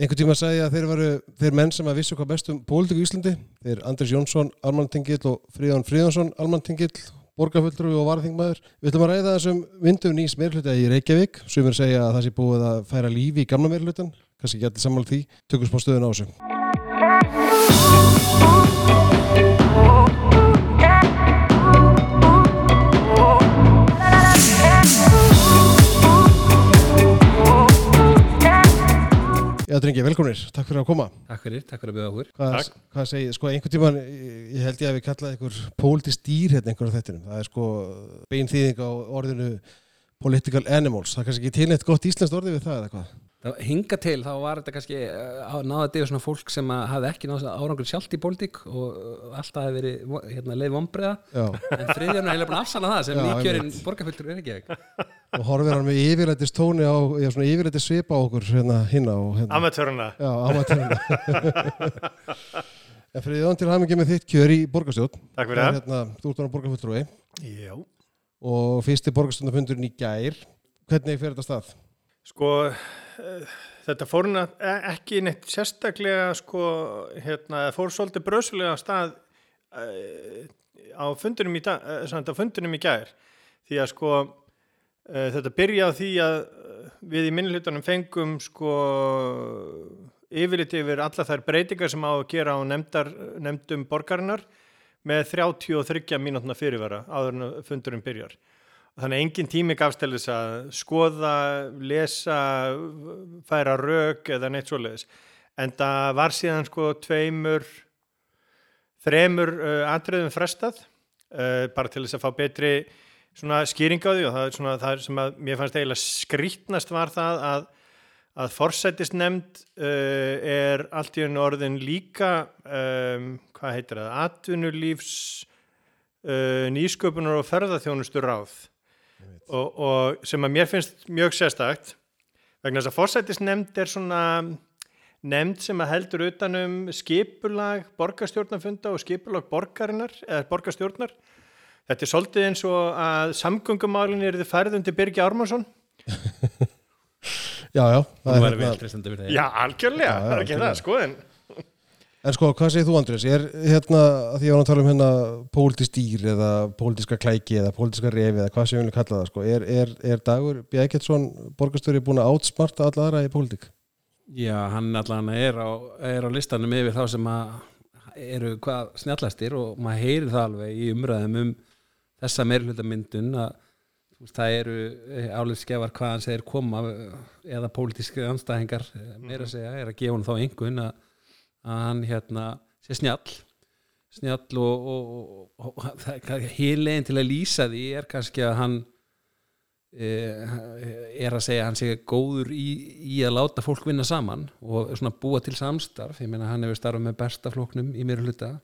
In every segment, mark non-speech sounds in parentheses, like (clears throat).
Einhvern tíma sagði ég að þeir varu þeir menn sem að vissu hvað best um pólitíku í Íslandi þeir Andris Jónsson, Almantingill og Fríðan Fríðansson, Almantingill borgarfulltrúi og varðingmaður Við ætlum að ræða þessum vindum nýs meirhluta í Reykjavík. Sem er segja að það sé búið að færa lífi í gamla meirhlutan kannski ekki allir sammála því, tökum smá stöðun á þessu Já, drengi, velkomnir, takk fyrir að koma. Takk fyrir, takk fyrir að bjóða okkur. Hvað, hvað segir, sko einhvern tíman ég held ég að við kallaði einhver politist dýr hérna einhverjum þettinum, það er sko bein þýðing á orðinu political animals, það er kannski ekki tilnætt gott íslenskt orði við það eða hvað? Það hinga til, þá var þetta kannski uh, náða þetta yfir svona fólk sem að hafði ekki náða árangur sjálft í pólitík og uh, alltaf hefði verið hérna, leið vombriða Já, en þriðjörn er heila búin að afsanna það sem nýkjörinn borgarfulltur er ekki og horfir hann með yfirlættis tóni á, já svona yfirlættis svipa á okkur hérna og hérna. Amatöruna. Já, amatöruna. (laughs) en fyrir þann til hamingi með þitt kjör í borgarstjórn, Takk fyrir það. Hérna, þú ert á borgarfulltrúi. Já. Og fyrsti borgarstjórnafundurinn í gær, hvernig fer þetta stað? Sko, þetta fór e- ekki neitt sérstaklega sko, hérna, fór svolítið brösulega stað uh, á fundunum í, fundunum í gær því að sko þetta byrja á því að við í minnlutunum fengum sko yfirlit yfir alla þær breytingar sem á að gera á nefndar, nefndum borgarinnar með 33 mínútna fyrirvara áður en að fundurinn byrjar. Þannig að engin tími gafst til þess að skoða, lesa, færa rauk eða neitt svoleiðis. En það var síðan sko tveimur, þremur uh, atriðum frestað, uh, bara til þess að fá betri skýring á því. Og það er svona það sem að mér fannst eiginlega skrítnast var það að, að forsættisnemnd uh, er allt í enn orðin líka, um, hvað heitir það, atvinnulífs nýsköpunar og ferðarþjónustu ráð og, og sem að mér finnst mjög sérstakt vegna þess að forsættisnemnd er svona nefnd sem að heldur utanum skipulag borgarstjórnarfunda og skipulag borgarinnar eða borgarstjórnar. Þetta er svolítið eins og að samgöngumálin er þið færð undir Birgi Ármansson (laughs) Já, já, það er hérna, já, algjörlega, Já, já, það er ekki algjörlega. það, sko en sko, hvað segir þú Andrés? Er hérna, að því að hann tala um hérna pólitísk dýr eða pólitíska klæki eða pólitíska refi eða hvað sem við viljum kalla það sko, er, er, er Dagur B. Ekkert borgastöri búin að átsmarta alla aðra í pólitík? Já, hann allan er á, er á listanum yfir þá sem að eru hvað snjallastir og maður heyrir það alveg í umræðum um þessa meirhluta myndun að það eru álitskefar hvað hann segir koma eh, eða pólitíski anstæðingar eh, meira að segja er að gefa hann þá einhvern að, að hann hérna sé snjall. Snjall og, og, og, og heilegin til að lýsa því er kannski að hann eh, er að segja að hann sé góður í, í að láta fólk vinna saman og svona búa til samstarf. Ég meina hann hefur starfað með besta flokknum í mér hluta.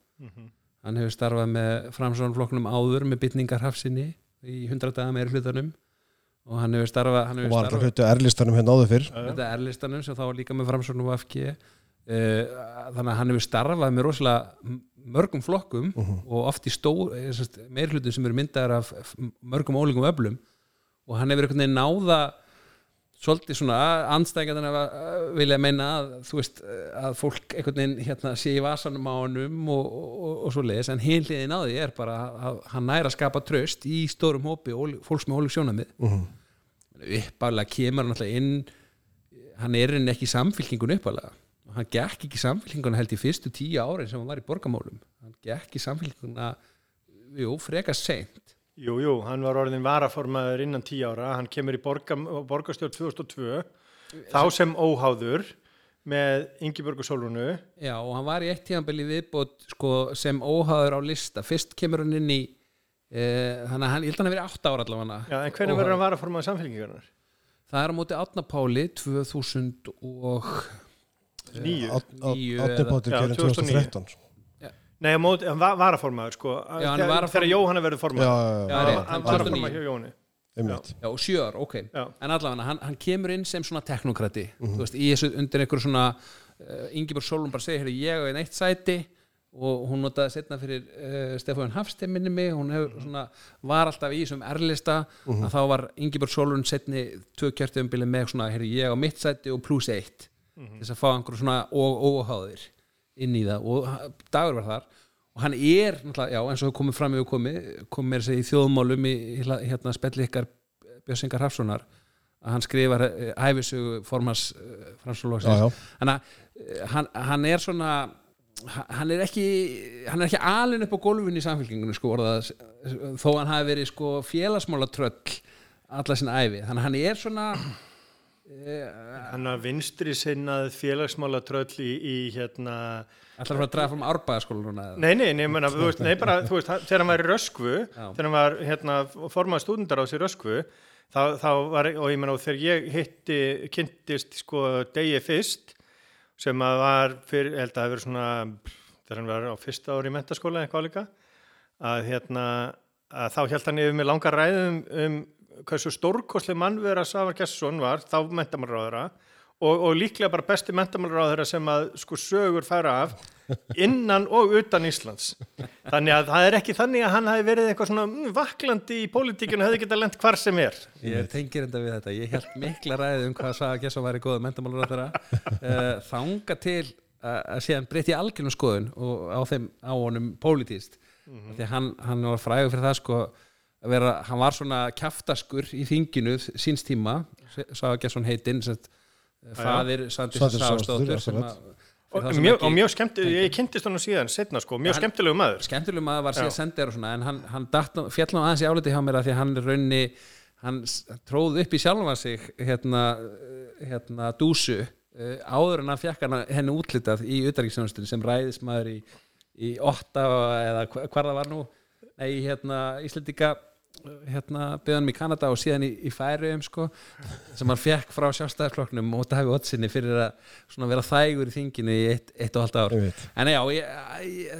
Hann hefur starfað með framsvonflokknum áður með bytningarhafsinni í 100 daga meiri hlutanum. Og hann hefur starfað hann Og hefur var starfað hlutu erlistanum hérna áður fyrr? þetta erlistanum sem þá líka með framsvonum og uh, þannig að hann hefur starfað með rosalega mörgum flokkum og oft í stó meiri hlutum sem eru myndaðar af mörgum ólíkum öflum. Og hann hefur einhvern veginn náða svolítið svona anstæðingar að vilja meina að þú veist að fólk einhvern veginn hérna sé í vasanum á honum og, og, og svo leiðis en hinliðin á því er bara að hann næra að skapa tröst í stórum hópi fólks með ólík sjónamið uppálega kemur hann alltaf inn hann er inn ekki í samfylkingun uppálega hann gekk ekki í samfylkinguna held í fyrstu tíu árin sem hann var í borgamálum hann gekk í samfylkinguna jú, frekar seint. Jú, jú, hann var orðin varaformaður innan tíu ára, hann kemur í borga, borgarstjórn 2002, þá sem óháður með Ingeborg og Solrunu. Já, og hann var í eitt tíðanbili viðbót sko, sem óháður á lista. Fyrst kemur hann inn í e, þannig að hann, ég held að hann hafi verið átta ára allavega. Já, en hvernig verður hann varaformaður samfélkingarnar? það er á móti Átna Páli 2000 og Kjörinn 2009. 2013 Nei, á móti, hann var varaformaður, sko. Já, hann er Þegar- Jóhanna verður formaður. já, Já, já, rétt. hann var 2009. varaformaður hjá Jóni. einmitt Já, og sjö ár, ok Já. En allavega, hann, hann kemur inn sem svona teknokrati Mhm. Þú veist, í þessu undir einhverju svona uh, Ingeborg Solon bara segir, heyrðu, ég er einn eitt sæti og hún notaði setna fyrir uh, Stefán Hafstein minni mig hún hefur Mhm. svona, var alltaf í þessum erlista að þá var Ingeborg Solon setni tvö kjörtjöfumbili með svona, heyrðu, ég á mitt sæti og pluss eitt til þess að fá einhverju svona óháðir inn í það. Og dagur var þar og hann er, já, eins og komið fram yfir komið, komið mér sér í þjóðmálum í, hérna spelli ykkar Björnsingar Hafssonar að hann skrifar uh, æfisögu formans já, fransulóksins uh, hann, hann er svona ha- hann er ekki hann er ekki alinn upp á gólfinu í samfélkingunni sko, orðað, þó hann hafi verið sko félagsmála tröll alla sinna æfi, þannig að hann er svona Hann er vinstri sinnað félagsmála tröll í, í hérna allar að draga fram árbæðaskóla núna? Nei, nei, nei, menna, veist, nei bara, veist, þegar hann var í Röskvu, þegar hann var hérna, formað stúdendar á sér Röskvu, þá, þá var, og ég menna, og þegar ég hitti, kynntist, sko, degi fyrst, sem að var fyrir, held að það hefur svona, þegar hann var á fyrsta ári í mentaskóla eitthvað líka, að hérna, að þá held hann yfir með langar ræðum um hversu stórkosli mannvera Svavar Gessson var, þá mentamálaráðara, og, og líklega bara besti mentamálaráðara sem að sko sögur færa af (laughs) innan og utan Íslands. Þannig að það er ekki þannig að hann hafi verið eitthvað svona mm, vaklandi í pólitíkinu hefði getað lent hvar sem er. Ég tengir enda við þetta, ég held mikla ræði um hvað Saga Gesson væri góða mentamálur á þeirra uh, (laughs) þanga til að, að síðan breytti algjörnum skoðun og á þeim á honum pólitíst því að hann, hann var frægur fyrir það sko að vera, hann var svona kjaftaskur í þinginu síns tíma Saga Gesson heitinn sem sagt, faðir Sandis Svandís Sáðstóttur að og, ekki- og mjög skemmt, ég kynntist hann síðan setna sko, mjög Hann- skemmtilegu maður. skemmtilegum að það var síðan sendir og svona en hann, hann féll nú aðeins í áliti hjá mér að því að hann raunni hann tróð upp í sjálfa sig hérna, hérna dúsu uh, áður en hann fekk hann henni útlitað í utarriksjónustunni sem ræðismæður í, í Ottawa eða hva- hvar það var nú nei, hérna Íslendinga hérna byggðanum í Kanada og síðan í, í Færiðum sko, sem hann fekk frá sjálfstæðarflokknum og Daví Ottsinni fyrir að vera þægur í þinginu í eitt, eitt og halvt ár. En já, ég,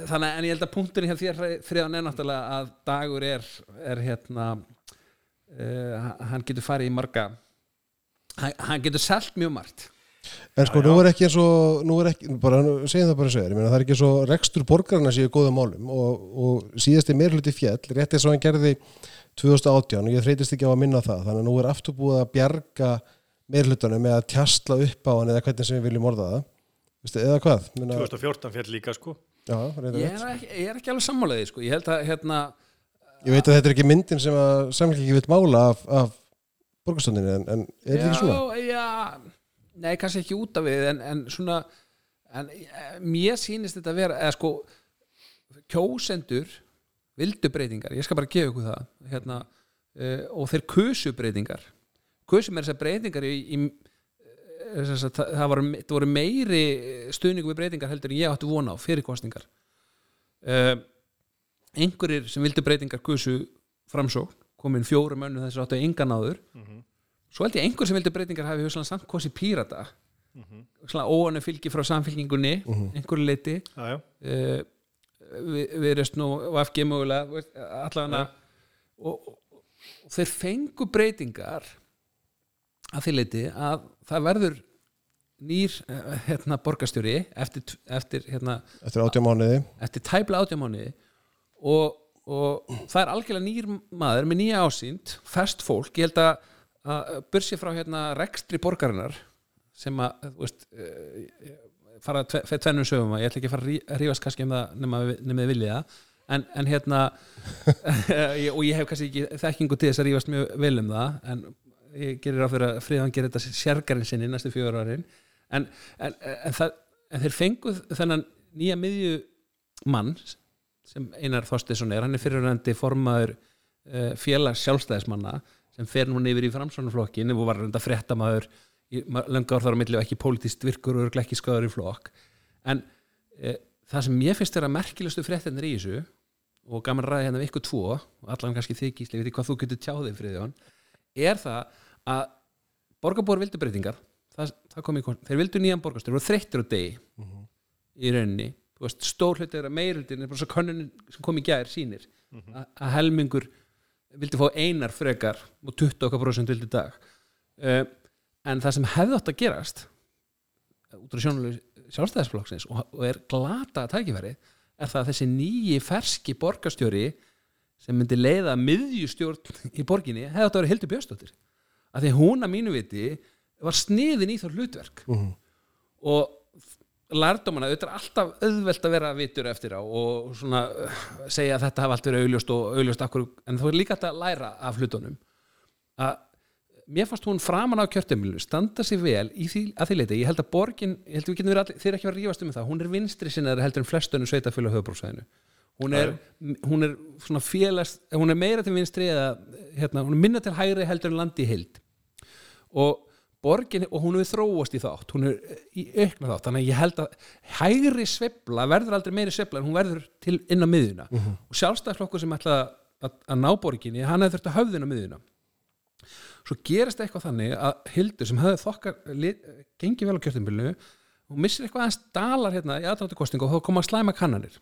þannig en ég held að punkturinn hjá þér þriðan er náttúrulega að dagur er, er hérna uh, hann getur farið í marga hann, hann getur selt mjög margt En sko, nú er ekki eins og, nú er ekki, bara, segjum það bara segir, ég meina það er ekki svo rekstur borgarna séu góða málum og, og síðasti meirhluti fjall, rétt eins og hann gerði 2018 og ég þreytist ekki á að minna það, þannig að nú er aftur búið að bjarga meirhlutunum með að tjastla upp á hann eða hvernig sem við viljum orða það, Vistu, eða hvað? Minna, 2014 fjall líka sko já, reyndar ég rétt. er ekki, ég er ekki alveg sammálaðið sko. ég held að hérna Ég veit að þetta er ekki myndin sem að samfélki vil mála af, af borgarstöndinni, en, en er þetta ekki svona? já, nei, kannski ekki út af við en, en svona en, eh, mér sýnist þetta að vera eða sko kjósendur vildu breytingar, ég skal bara gefa ykkur það hérna, uh, og þeir kusu breytingar. Kusu með þessar breytingar í, í sagt, það, það, var, það voru meiri stuðningu við breytingar heldur en ég átti vona á fyrir kostningar uh, einhverjir sem vildu breytingar kusu framsókn komin fjórum önnu þess að áttu engan áður svo held ég einhver sem vildi breytingar hafi hugsaðan samt kosi pírata. Mm -hmm. óanu fylgi frá samfylkingunni einhverju leiti já. uh, við, við erum nú VFG mögulega veist, allavega. Og, og, og þeir fengu breytingar að því leiti að það verður nýr eh, hérna, borgarstjóri eftir, eftir, hérna, Eftir átjá mánuði, eftir tæpla átjámáni og, og það er algjörlega nýr maður með nýja ásýnd, fest fólk. Ég held að, að byrsi frá hérna rekstri borgarinnar sem að veist, uh, fara tve, fyrir tvennum sögum að ég ætla ekki að fara að rí- að rífast kannski um það nema, við- vilja en, en hérna (laughs) og ég hef kannski ekki þekkingu til þess að rífast mjög vel um það en ég gerir á fyrir að friðan gerir þetta sérgarinn sinni næstu fjögur árin. En, en, en, þeir fengu þennan nýja miðju mann sem Einar Þorstesson er, hann er fyrirvændi formaður félags sjálfstæðismanna sem fer núna yfir í framsvonarflokkin og var reynda fréttamaður í löngu ár þar á milli og ekki pólitíst virkur og ekki skadar í flokk. En uh, það sem ég finnst vera merkilegustu fréttinir í þessu og gaman að ræða hérna við ykkur tvo og allan kannski þig gísli, við því hvað þú getur tjáðið friðjón, er það að borgarbúar vildu breytingar. Það, það í þeir vildu nýjan borgarstöður og þreyttir á degi. Í rauninni. Veist, stór hluti er að er könnunin sem kom í gær sýnir að, að helmingur vildi fá einar frekar og 20% vildi dag. Uh, en það sem hefði átt að gerast út á sjónuleg sjálfstæðisflokksins og, og er glata tækifæri er það að þessi nýji ferski borgarstjóri sem myndi leiða miðjustjórn í borginni hefði átt að vera Hildur Björnsdóttir. Að því að hún að mínu viti var sniðin í þá hlutverk. Mhm. og lærdómana, auðvitað er alltaf auðvelt að vera vitur eftir á og svona uh, segja að þetta hafa allt verið augljóst og augljóst akkur, en þú er líka hægt að læra af hlutunum. Að mér fannst hún framan á kjörtumilinu standa sig vel í því, að því leiti ég held að borgin, ég held að við getum verið allir, þeir ekki verið að rífast um það, hún er vinstri sinnaður heldur en flestunum sveitafjölu á höfubróksvæðinu hún er, hún er svona félast hún er meira til vinstri eða hérna, hún er minna til hægri heldur en landi hild og borgin og hún hefur þróast í þátt hún er í aukna þátt. Þannig að ég held að hægri sveifla verður aldrei meiri sveifla en hún verður til inn á miðuna og sjálfstæðsflokkur sem ætla að, að ná borginni hann hefði þurft að höfðina miðuna svo gerist eitthvað þannig að Hildur sem hefði þokkar gengið vel á kjörtumbilinu og missir eitthvað aðeins dalar hérna í aðdáttu kostingu og þá koma að slæma kannanir.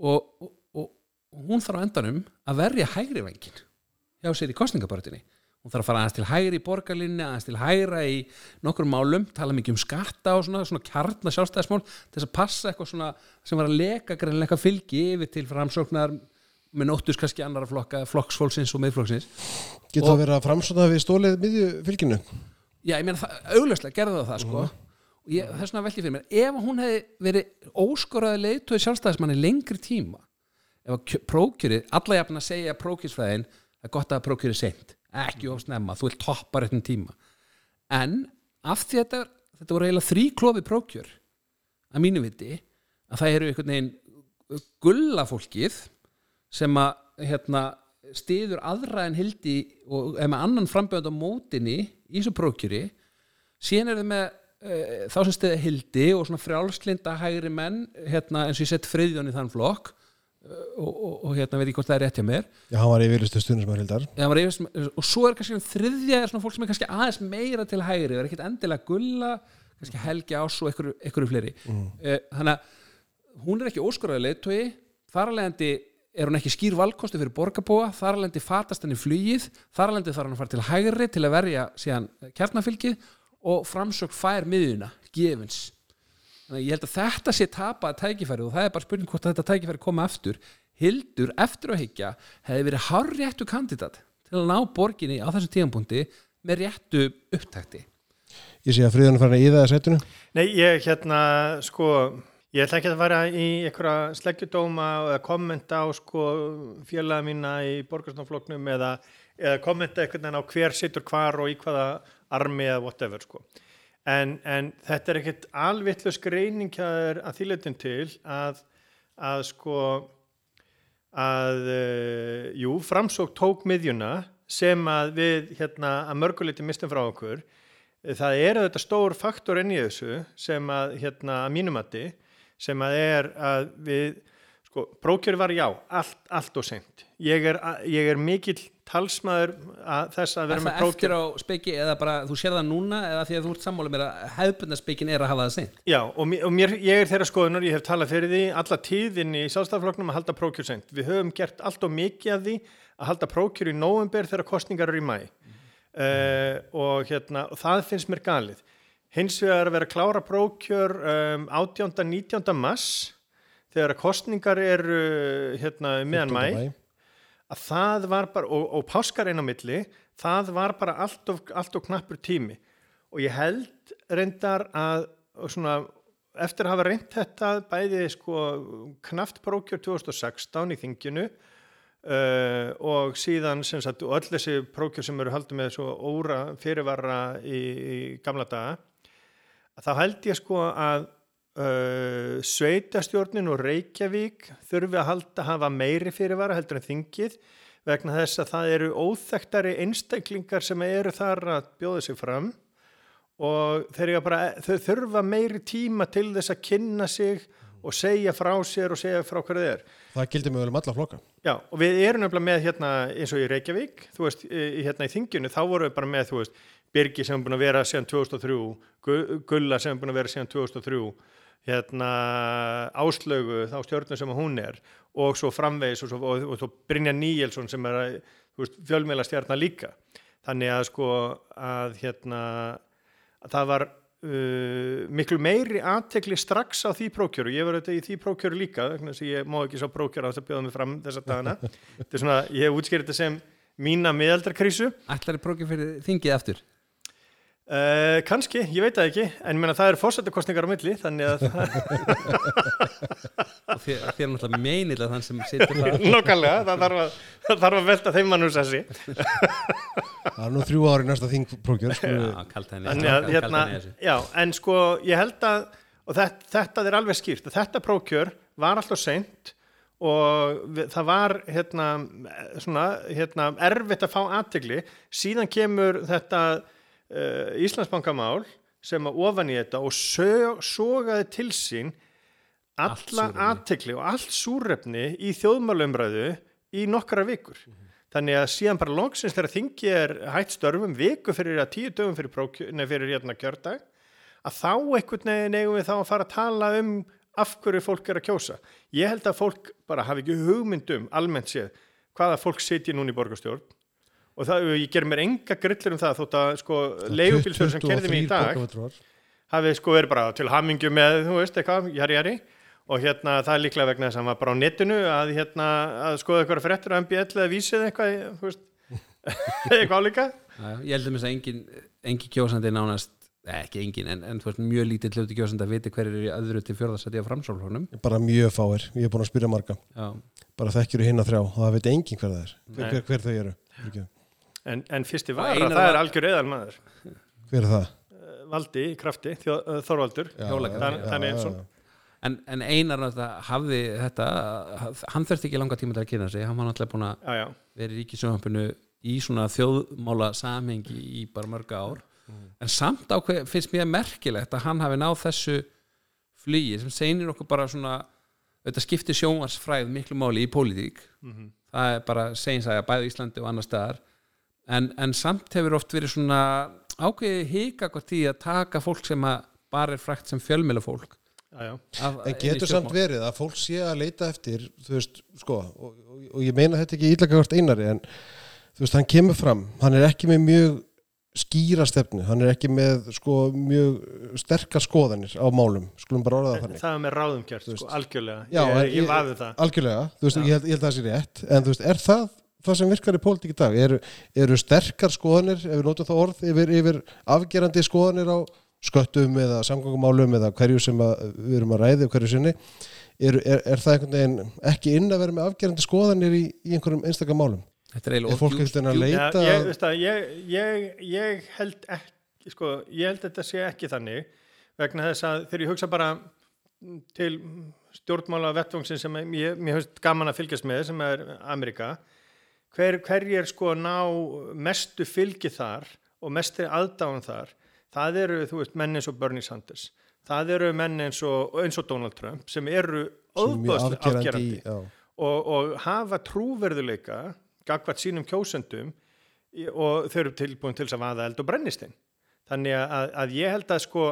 Og, og, og, og hún þarf á endanum að verja hægri vengin hjá sér í kostningabaratinni hún þarf að fara aðeins til hægri í borgarlinni aðeins til hægra í nokkur málum tala mikið um skatta og svona, svona kjarna sjálfstæðismál til þess að passa eitthvað svona sem var að leka greinleika fylgi yfir til framsóknar með nóttus kannski annara flokka, flokksfólksins og miðflokksins. Getur það verið að framsóta við stólið miðju fylginu? Já, ég meina það, augljóslega gerði það það sko. Og ég, það er svona veldi fyrir mér ef hún hefði verið óskoraði leiðtóði sjálfstæðismanni lengri tíma ekki of snemma, þú vil toppa réttin tíma. En af því þetta, þetta voru eiginlega þrý klofi prókjör að mínu viti að það eru einhvern veginn gulla fólkið sem að hérna, stiður aðra en hildi og er með annan frambjönd á mótinni í þessu prókjöri síðan er það með uh, þá sem stiði hildi og svona frjálslinda hægri menn hérna, eins og ég sett friðjón í þann flokk og, og, og hérna veit ég hvort það er rétt hjá mér. Já, hann var yfirlistu stundum sem hann hildar Já, hann var yfirleitt- og svo er kannski um þriðja er fólk sem er kannski aðeins meira til hægri það er ekkert endilega gulla kannski helgi ás og einhverju, fleiri. Mm. þannig að hún er ekki óskoraði leiðtogi. Þar alvegandi er hún ekki skýr valkosti fyrir borgarbúa. Þar alvegandi fatast henni flugið. Þar alvegandi þarf hann að fara til hægri til að verja síðan kjarnafylgið og framsök fær miðuna, gefins þannig að ég held að þetta sé tapað tækifæri og það er bara spurning hvort að þetta tækifæri koma aftur. Hildur eftir að higgja hefði verið hárréttu kandidat til að ná borginni á þessum tíðanbúndi með réttu upptækti Ég sé að friðan farin að íða það setinu Nei, ég hérna, sko, ég ætla ekki að fara í einhverja sleggjudóma eða kommenta á sko félaga mína í borgarstofnfloknum eða, eða kommenta einhvern veginn á hver situr hvar og í hvaða armi eða whatever, sko. En, en þetta er ekkert alvitlu skreining að þýletin til að, að sko, að, uh, jú, framsók tók miðjuna sem að við, hérna, að mörguleiti mistum frá okkur það er þetta stór faktor enn í þessu sem að, hérna, að mínumatti sem að er að við, sko, prókjör var já, allt, allt og seint. Ég er, ég er mikill talsmaður að þess að Er vera með það eftir á speki eða bara þú sér það núna eða því að þú ert sammála mér að hefðbundna spekin er að hafa það seint Já, og, mér, og mér, ég er þeirra skoðunar, ég hef talað fyrir því alla tíðin í sjálfstæðafloknum að halda prókjör seint. Við höfum gert allt og mikið af því að halda prókjör í nóvember þegar kostningar eru í mæ. Uh, og, hérna, og það finnst mér galið. Hins vegar að vera að klára prókjör um, 18. 19. mass þegar kostningar eru hérna, um meðan mæ að það var bara, og, og páskar einn á milli, það var bara allt of, allt of knappur tími. Og ég held reyndar að svona, eftir að hafa reynd þetta bæði sko knaft prókjör 2016 í þinginu uh, og síðan sem sagt, öll þessi prókjör sem eru haldið með svo óra fyrirvara í, í gamla daga þá held ég sko að uh, sveitastjórnin og Reykjavík þurfi að halda hafa meiri fyrirvara heldur en þingið vegna þess að það eru óþektari einstaklingar sem eru þar að bjóða sig fram og þeir, bara, þau þurfa meiri tíma til þess að kynna sig og segja frá sér og segja frá hverju er. Það gildir með vel um alla flokka Já, og við erum nefnilega með hérna eins og í Reykjavík, þú veist, hérna í þinginu, þá vorum við bara með, þú veist, Birgi sem er búin að vera síðan 2003, Gu- Gulla sem er búin að vera síðan 2003, hérna Áslaugu, þá stjórnum sem hún er, og svo framvegis og svo, og, og svo Brynja Níelsson sem er, fjölmeila stjarnar líka. Þannig að sko að hérna, að það var uh, miklu meiri aðtekli strax á því prókjöru, ég var auðvitað í því prókjöru líka, þannig að ég má ekki svo prókjöru á þess að bjóða mig fram þessa dagana. (laughs) Þetta er svona, ég hef útskýrið þetta sem mína miðaldarkrísu. Ætlar er prókið fyrir þingið aftur Uh, kannski, ég veit það ekki en ég meina það eru fórsetakostningar á milli þannig að þér, þér er náttúrulega meinilega þann sem situr það (laughs) Nókallega, það þarf að, það þarf að velta þeim mannur sessi. Það er nú þrjú ári næsta þingprókjör sko. Já, kalt henni Þannig að, hérna, já, en sko, ég held að, og þetta, þetta er alveg skýrt, að þetta prókjör var alltaf seint og við, það var, hérna, svona, hérna, erfitt að fá aðtegli. Síðan kemur þetta uh, Íslandsbankamál sem að ofan í þetta og sö, sogaði til sín alla aðtegli og allt súrefni í þjóðmálumræðu í nokkra vikur. Þannig að síðan bara loksins þegar þingi er hætt störfum viku fyrir að tíu dögum fyrir, prókjö, nei, fyrir hérna kjördag að þá einhvern veginn eigum við þá að fara að tala um af hverju fólk er að kjósa. Ég held að fólk bara hafi ekki hugmyndum almennt séð hvaða fólk sitji núna í borgarstjórn og það, ég ger mér enga grillur um það þótt að sko leigubílsjóður sem kerði mig í 23 dag borgarfulltrúar. hafi sko verið bara til hamingju með, þú veist, eitthvað, jari, jari. Og hérna það er líklega vegna þess að hann var bara á netinu að hérna að skoða eitthvað fréttur á MBL eða vísið eitthvað, þú veist. (laughs) Eitthvað líka ég held um þess að engin, engin kjósandi nánast ekki engin, en, en þú veist mjög lítið hluti kjósandi að viti hver er í öðru til fjörðarsæti á framsálflónum bara mjög fáir, ég er búin að spyrja marga. Já, bara þekkjur hinn að þrjá og það veit engin hver það er. Hver, hver, hver þau eru. Fyrirgefðu. En, en fyrsti Og var að það var- er algjör eðal maður hver er það? valdi í krafti, uh, Þorvaldur já, Einsson. já. en, en einar náttúrulega hafði þetta hann þurfti ekki langa tíma til að kynna sig. Hann var náttúrulega búin að já, já, vera í ríkisjónhampinu í svona þjóðmála samhengi í bara mörg ár. En samt ákveð finnst mér merkilegt að hann hafi náð þessu flugi sem seinir okkur bara svona þetta skiptir sjónvarsfræð miklu máli í pólitík. Það er bara segins að bæði Íslandi og annar staðar en, en samt hefur oft verið svona ákveðið hika hvort því að taka fólk sem að bara er frækt sem fjölmjöla fólk já, já. af, En getur samt verið að fólk sé að leita eftir þú veist, sko og, og, og ég meina þetta ekki ítlaka einari en þú veist, hann kemur fram, hann er ekki með mjög skýra stefnu, hann er ekki með sko mjög sterkar skoðanir á málum, skulum bara orða það þannig það er með ráðum veist. sko, algjörlega Já, ég, ég, ég vaði það algjörlega, þú veist, held, ég held að það sé rétt en þú veist, er það það sem virkar í pólitík í dag eru, eru sterkar skoðanir, ef við notum það orð yfir, yfir afgerandi skoðanir á sköttum eða samgangumálum eða hverju sem að, við erum að ræði hverju sinni, er, er, er það einhvern veginn ekki inn að vera með afgerandi skoðanir í, í einhverjum einstaka málum? Þetta er er eiginlega fólk of ekkert að leita Já, ég, veist að, ég, ég, ég held ekki sko, ég held þetta sé ekki þannig vegna þess að þegar ég hugsa bara til stjórnmála vettvangsin sem ég, mér höfst gaman að fylgjast með sem er Amerika hver, hverjir sko ná mestu fylgi þar og mestu aðdáðan þar það eru, þú veist, menn eins og Bernie Sanders það eru menn eins og, eins og Donald Trump sem eru er óbúðslega afgerandi afgerandi og, og hafa trúverðuleika gagvat sínum kjósendum og þau eru tilbúin til að vaða eld og brennistinn. Þannig að, að ég held að sko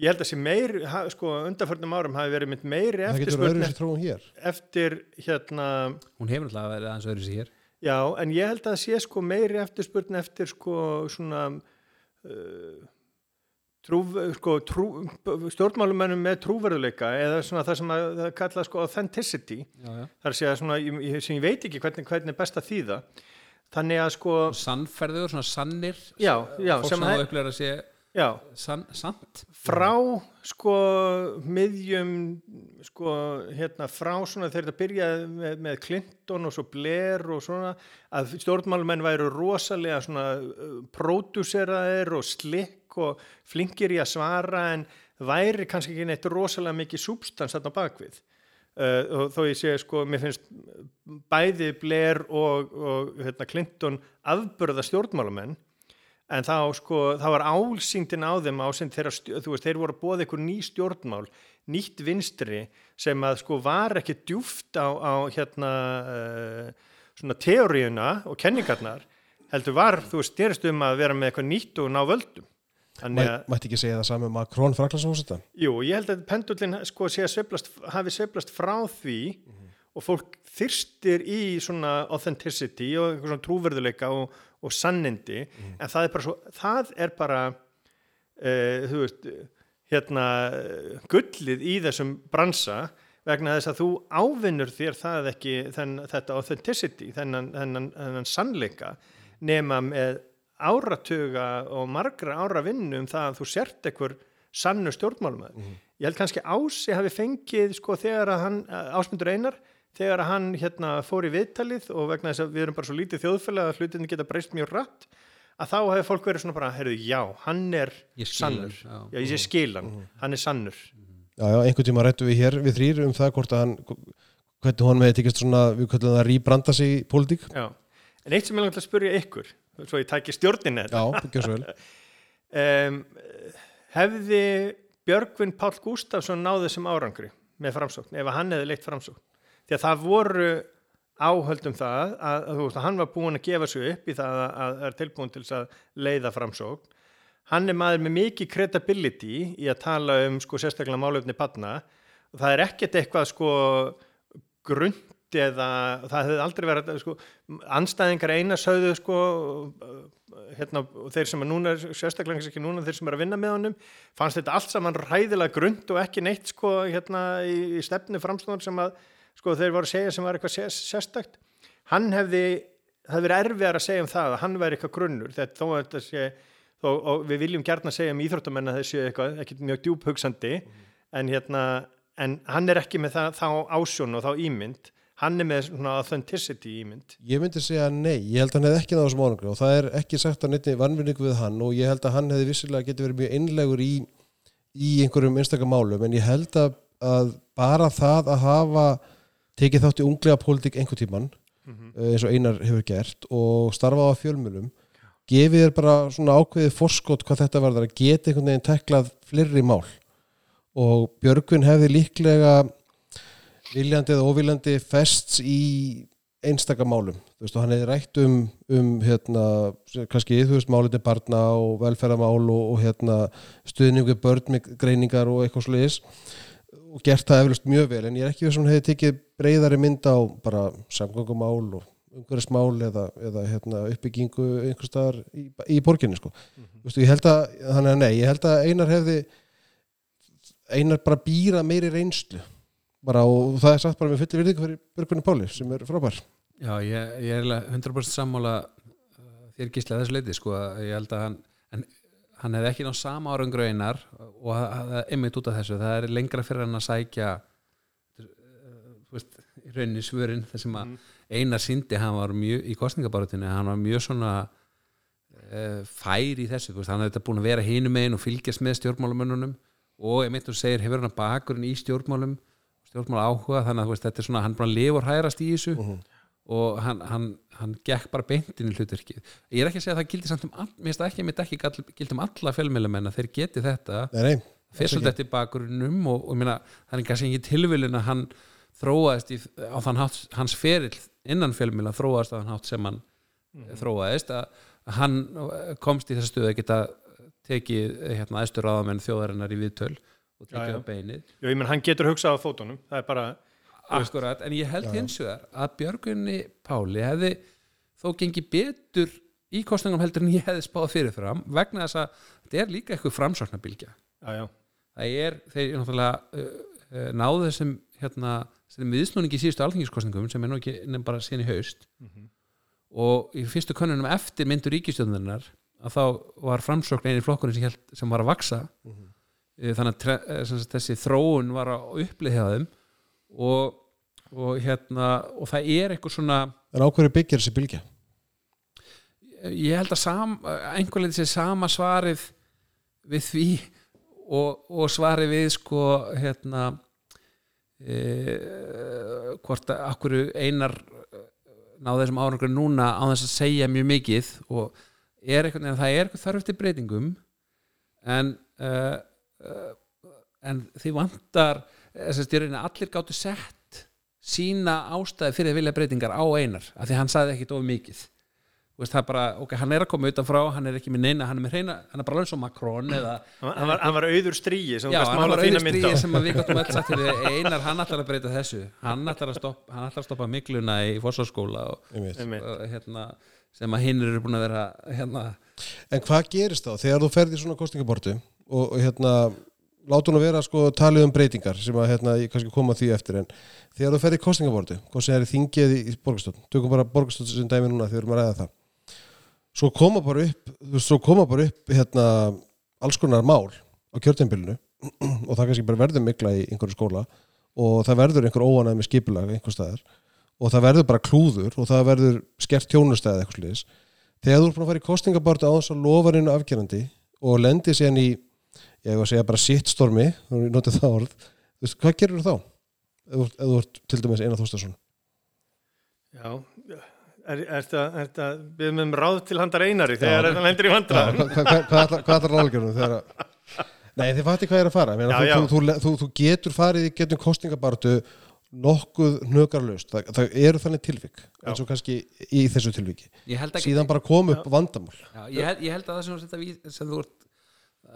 ég held að sé meir, sko undanförnum árum hafi verið mynd meiri tróðum hér eftir hérna hún hefur náttúrulega verið aðeins öðru sér hér já, en ég held að það sé sko meiri eftirspurn eftir sko svona uh, trú, sko, trú, stjórnmálumennum með trúverðuleika eða svona það sem að það kalla sko authenticity já, já. Það er að segja svona, ég, ég, sem ég veit ekki hvernig, hvernig er best að þýða. Þannig að sko, sannferður, svona sannir Já, já, fólk sem sem að- það upplega að sé já, sant frá sko miðjum, sko hérna frá svona þegar þetta byrjaði með, með Clinton og svo Blair og svona að stjórnmálumenn væru rosalega svona uh, pródúseraðir og slikk og flinkir í að svara en væri kannski ekki neitt rosalega mikið súbstans þarna bakvið. Uh, og þó ég sé sko, mér finnst bæði Blair og, og hérna, Clinton afbörða stjórnmálamenn en þá sko, þá var álsýndin á þeim ásýnd þeirra, þú veist, þeir voru að bóða ykkur ný stjórnmál, nýtt vinstri sem að sko var ekki djúft á, á hérna uh, svona teóriuna og kenningarnar heldur var, þú veist, styrst um að vera með eitthvað nýtt og ná völdum. Þannig að, Mæ- mætti ekki segja það saman um Macron Fraklansfósita jú, ég held að pendullin sko sé að sveiflast, hafi sveiflast frá því og fólk þyrstir í svona authenticity og svona trúverðuleika og, og sannindi en það er bara svo, það er bara uh, þú veist hérna eh, gullið í þessum bransa vegna þess að þú ávinnur þér það ekki þenn, þetta authenticity þennan, þennan, þennan sannleika nema með áratuga og margra ára vinnu um það að þú sért ekkur sannu stjórnmálumæður. Mhm. Ég held kannski Ási hafi fengið sko þegar að hann, Ásmundur Einar, þegar að hann hérna fór í viðtalið og vegna þess að við erum bara svo lítið þjóðfælega að hlutinni geta breyst mjög rætt, að þá hefði fólk verið svona bara, heyrðu, já, hann er Ég skil sannur. já. Já, ég sé skilan, hann er sannur. Já, já, einhvern tíma rættu við hér við þrýr um það hvort að hann hvernig hann með tekist svona, við kallum það rýbranda sig í pólitík. Já. En eitt sem ég langt að spyrja ykkur, svo ég tæki stjórninni þetta, Já, gjör svo vel. (laughs) um, hefði Björgvin Páll Gústafsson náði þessum árangri með framsókn, ef að hann hefði leitt framsókn. Því að það voru áhöldum það að, að, veist, að hann var búin að gefa sig upp í það að, að er tilbúin til þess að leiða framsókn. Hann er maður með mikið credibility í að tala um sko, sérstaklega málefni padna og það er ekkert eitthvað sko grund eða það hefði aldrei verið sko, anstæðingar eina sögðu sko, hérna, þeir sem er núna sérstaklega ekki núna þeir sem er að vinna með honum fannst þetta allt saman ræðilega grund og ekki neitt sko, hérna, í, í stefnu framstofan sem að sko, þeir voru að segja sem var eitthvað sér, sérstakt. Hann hefði, það verið erfiðar að segja um það að hann væri eitthvað grunnur. Þetta þó að þetta sé þó, og við viljum gert að segja um íþróttamenn að þessi eitthvað, ekki mjög djúphugsandi en hérna en hann er ekki með það, þá ásjón og þá ímynd. Hann er með svona authenticity ímynd. Ég myndi segja nei, ég held að hann hefði ekki náðu sem ánangri og það er ekki sagt að neittni vannvinningu við hann og ég held að hann hefði vissilega getið verið mjög innlegur í, í einhverjum einstakar málum en ég held að, að bara það að hafa tekið þátt í unglega pólitík einhver tíman eh, eins og einar hefur gert og starfað á fjölmjölum gefið þér bara svona ákveðið forskot hvað þetta var að geta einhvern veginn teklað fleiri mál. Og Björgvin hefði líklega viljandi eða óviljandi fests í einstaka málum. Þú veist og hann hefði rætt um, um hérna, kannski þú veist málinni barna og velferðamál og, og hérna stuðning við börn með greiningar og eitthvað sliðis og gert það eflust mjög vel en ég er ekki við sem hefði tekið breyðari mynd á bara samgöngumál og umhverfismál eða, eða hérna, uppbyggingu einhver staðar í, í borginni sko. mm -hmm. Vistu, ég held að, þannig að nei, ég held að einar hefði einar bara býra meiri reynslu bara og það er sagt bara með fullir virðingu fyrir Björgunni Páli sem er frábær Já, ég, ég er eiginlega 100% sammála uh, þér gíslega þessu leiti sko, að ég held að hann hann hefði ekki náð sama árangur einar og það er einmitt út af þessu það er lengra fyrir hann að sækja uh, þú veist, í rauninni svörin þar sem að einar síndi hann var mjög í kostningabarutinu, hann var mjög svona uh, fær í þessu veist, hann hefði þetta búin að vera hinum einn og fylgjast með stjórnmálumönnunum og einmitt þú segir hefur hann bakgrunn í stjórnmálum stjórnmál áhuga, þannig að veist, þetta er svona hann bara og hærast í þessu og hann, hann, hann gekk bara beintin í hlutverkið. Ég er ekki að segja að það gildi samt um all, mér finnst það ekki að mitt ekki gall- gildi um alla fjölmjölumenn að þeir geti þetta. Nei, nei, fyrir svolítið eftir bakgrunnum og, og minna, það er kannski ekki tilvilin að hann þróaðist í, á þann hátt hans ferill innan fjölmjöla þróaðist á þann hátt sem hann þróaðist að að hann komst í þessu stöðu að geta tekið hérna æstur ráðamenn þjóðarinnar í viðtöl og Já, tekið já. á beinið. Jú, ég menn hann getur hugsað á fótunum. Það er bara, Akkurat, en ég held hins vegar að Björgunni Páli hefði þó gengið betur í kostningum heldur en ég hefði spáð fyrirfram vegna þess að þetta er líka eitthvað já, það er, þeir náttúrulega uh, uh, náðu þessum hérna, þessum viðsnúningi í síðustu alþingiskostningum sem er nú ekki nefn bara síðan í haust. Og í fyrstu könnunum eftir myndur ríkistjóðunar að þá var framsókn eini flokkurinn sem, sem var að vaksa mm þannig að eh, þessi þróun var að upplið hjá þeim og, og hérna og það er eitthvað svona en á hverju byggir þessi bylgja? ég held að sam, einhver leiti sé sama svarið við því og, og svarið við sko hérna e, hvort að akkur einar náðu þessum árangur núna á þess að segja mjög mikið og er eitthvað, en það er eitthvað þarf eftir breytingum en uh, uh, en því vantar þess að allir gáttu sett sína ástæði fyrir að vilja breytingar á einar af því hann sagði ekkit of mikið. Þú veist, það er bara, ok, hann er að koma utanfrá hann er ekki með neina, hann er með hreina hann er bara alveg svo Macron eða hann, var, hann var auður stríi sem Já, hann var á. stríði sem að við gáttum öll sagt fyrir (laughs) einar, hann ætlar að breyta þessu. Hann ætlar að stoppa, hann ætlar að stoppa mikluna í fórsvarskóla hérna, sem að hinn eru búin að vera hérna, En hvað gerist þá? Þegar þú ferð í svona kostningabortu og, og hérna láta hún að vera sko talið um breytingar sem að hérna ég kannski koma því eftir en þegar þú ferð í kostningabortu, hvað sem er þingið í borgastöld, tökum bara borgastöld sem dæmi núna þegar við erum að ræða það. Svo koma bara upp svo koma bara upp hérna alls konar mál á kjörteinbílinu (clears throat) og það kannski bara verður mikla í einhverju skóla og það verður einhver óanæð með skipulag einhver staðar og það verður bara klúður og það verður skert tjónustæð eitthvað sliðis þegar þú er búin að fara í kostningabartu á þess að lofarinu afgerandi og lendir síðan í ég var að segja bara sittstormi þú notið það orð, veist, hvað gerur þá? Ef þú ert- ef þú ert til dæmis Einar Þorstason Já, er, er það, er það, við erum um ráð til handar einari þegar það lendir í vandræðum. hvað, þegar að Nei, þið fatti hvað er að fara. Meina, Já, þú, já. Þú, þú, þú, þú getur farið í getum kostningabartu nokkuð hnökarlaust það, það eru þannig tilvik eins og kannski í þessu ég ekki síðan bara kom upp vandamál. Já, ég, held, ég held að það sem, sem þú ert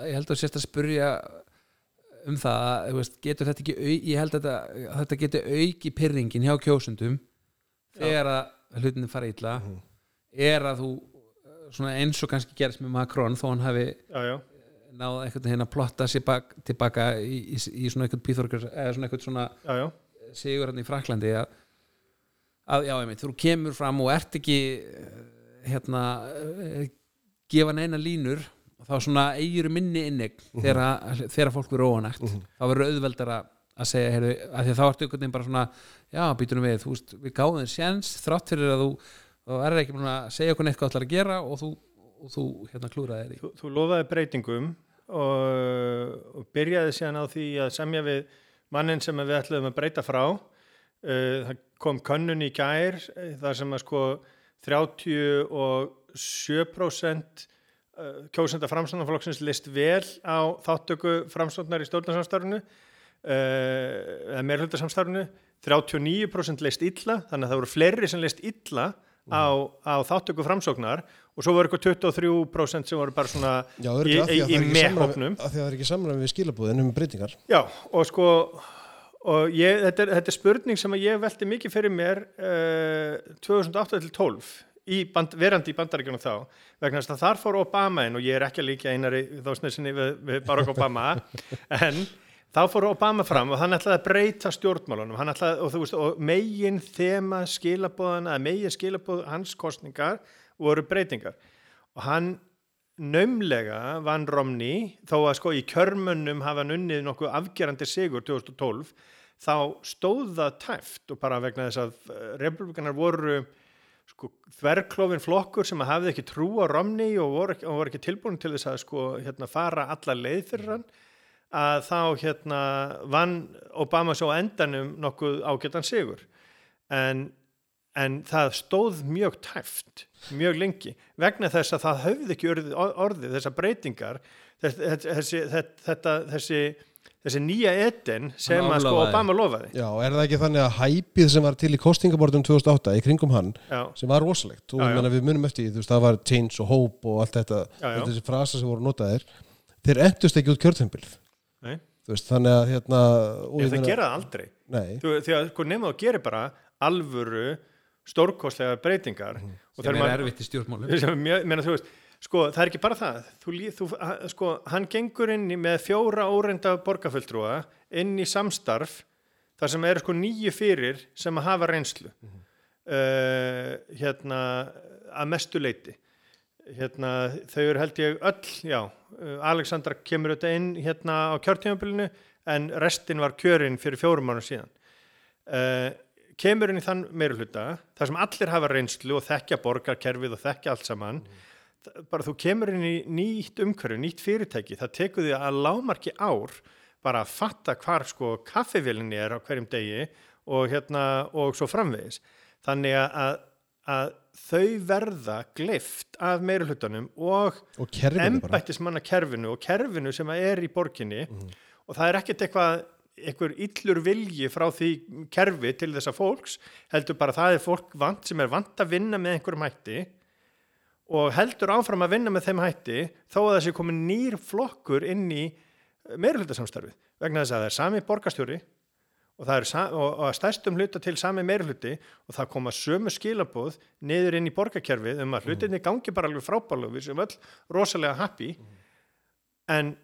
ég held að sérst að spurja um það veist, getur þetta ekki ég held að þetta, þetta getur auki pyrringin hjá kjósundum þegar að hlutinni fara illa Mhm. er að þú svona eins og kannski gerist með Macron þó hann hafi Já, já, náð einhvern veginn að plotta sér bak, tilbaka í, í, í svona einhvern pýþorgar eða svona einhvern svona já, sigur hann í Fraklandi að, að já, einmitt, þú kemur fram og ert ekki eh, hérna eh, gefa neina línur þá svona eigir minni innig þegar, þegar fólk verður óanægt þá verður auðveldar að segja heyrðu, að því að þá ertu einhvern veginn bara svona já, býtunum við, þú veist, við gáðum þér séns þrátt fyrir að þú, þú er ekki búin að segja okkur neitt hvað ætlar að gera og þú, og þú hérna klúraði þér í þú, þú lofaði breytingum og, og byrjaði síðan á því að semja við mannin sem við ætluðum að breyta frá. Uh, það kom könnun í gær eh, þar sem að sko 37% uh, kjósenda framstofnarflokksins list vel á þáttöku framstofnar í stjórnarsamstarfinu eða meirhultarsamstarfinu 39% list illa þannig að það voru fleiri sem list illa á, á þáttöku framsóknar og svo voru eitthvað 23% sem voru bara svona Já, í, í, í að það er ekki samræmi við skilabúðin um breytingar. Já, og sko og ég, þetta, er, þetta er spurning sem ég velti mikið fyrir mér uh, 2008 til 12 í band, verandi í bandaríkjunum þá vegna þess að þar fór Obama inn og ég er ekki að líka einari þá snesinni við, við Barack Obama (laughs) en þá fór Obama fram og hann ætlaði að breyta stjórnmálunum. Ætlaði, og veist, og megin þema skilabóðana, eða megin skilabóð hans kostningar voru breytingar. Og hann naumlega vann Romney þó að sko í kjörmönnum hafa hann unnið nokkuð afgerandi sigur 2012 þá stóð það tæft og bara vegna þess að eh, republikanar voru sko þverklófin flokkur sem hafði ekki trú á Romney og voru ekki, voru ekki tilbúin til þess að sko hérna fara alla leið fyrir hann að þá hérna vann Obama svo endanum nokkuð ágætan sigur. En, en það stóð mjög tæft mjög lengi vegna þess að það höfði ekki orðið, orðið þessar breytingar þessi, þessi, þetta, þessi, þessi nýja eden sem að sko. Obama lofaði. Já, er það ekki þannig að hæpið sem var til í kostningabortum 2008 í kringum hann já, sem var rosalegt og Já, ég já. meina við munum eftir veist, það var change og hope og allt þetta, Já, já. þessi frasa sem voru notaðir þeir endust ekki út veist, þannig að hérna ég það meina- gera það aldrei. Nei, Þú, því að sko nefnum að gera bara alvöru stórkostlega breytingar og sem þegar er erfitt í stjórnmálum. (laughs) Er mjög, meina, þú veist, sko, það er ekki bara það. Þú, þú, sko, hann gengur inn í með fjóra óreinda borgarfulltrúa inn í samstarf þar sem eru sko nýju fyrir sem að hafa reynslu. Uh, hérna að mestu leiti hérna, þau eru held ég öll já, Alexandra kemur þetta inn hérna á kjörtímabilinu en restin var kjörinn fyrir fjórum mánu síðan. Uh, kemur inn í þann meiruluta þar sem allir hafa reynslu og þekkja borgarkerfið og þekkja allt saman. Þa- bara þú kemur inn í nýtt umhverju, nýtt fyrirtæki það tekur því að lámarki ár bara að fatta hvar sko kaffivélinni er á hverjum degi og hérna og svo framvegis. Þannig að, að, þau verða gleift af meirulutanum og og embættismanna kerfinu og kerfinu sem er í borginni. Og það er ekkert eitthvað einhver illur vilji frá því kerfi til þessa fólks heldur bara það er fólk vant sem er vant að vinna með einhverjum hætti og heldur áfram að vinna með þeim hætti þó að þessi komin nýr flokkur inn í meirhlutasamstarfið vegna þess að það er sami borgarstjóri og það er sa- og, að stærstum hluta til sami meirhluti og það koma sömu skilabóð niður inn í borgarkerfið um að hlutinni gangi bara alveg frábælu við sem öll rosalega happy en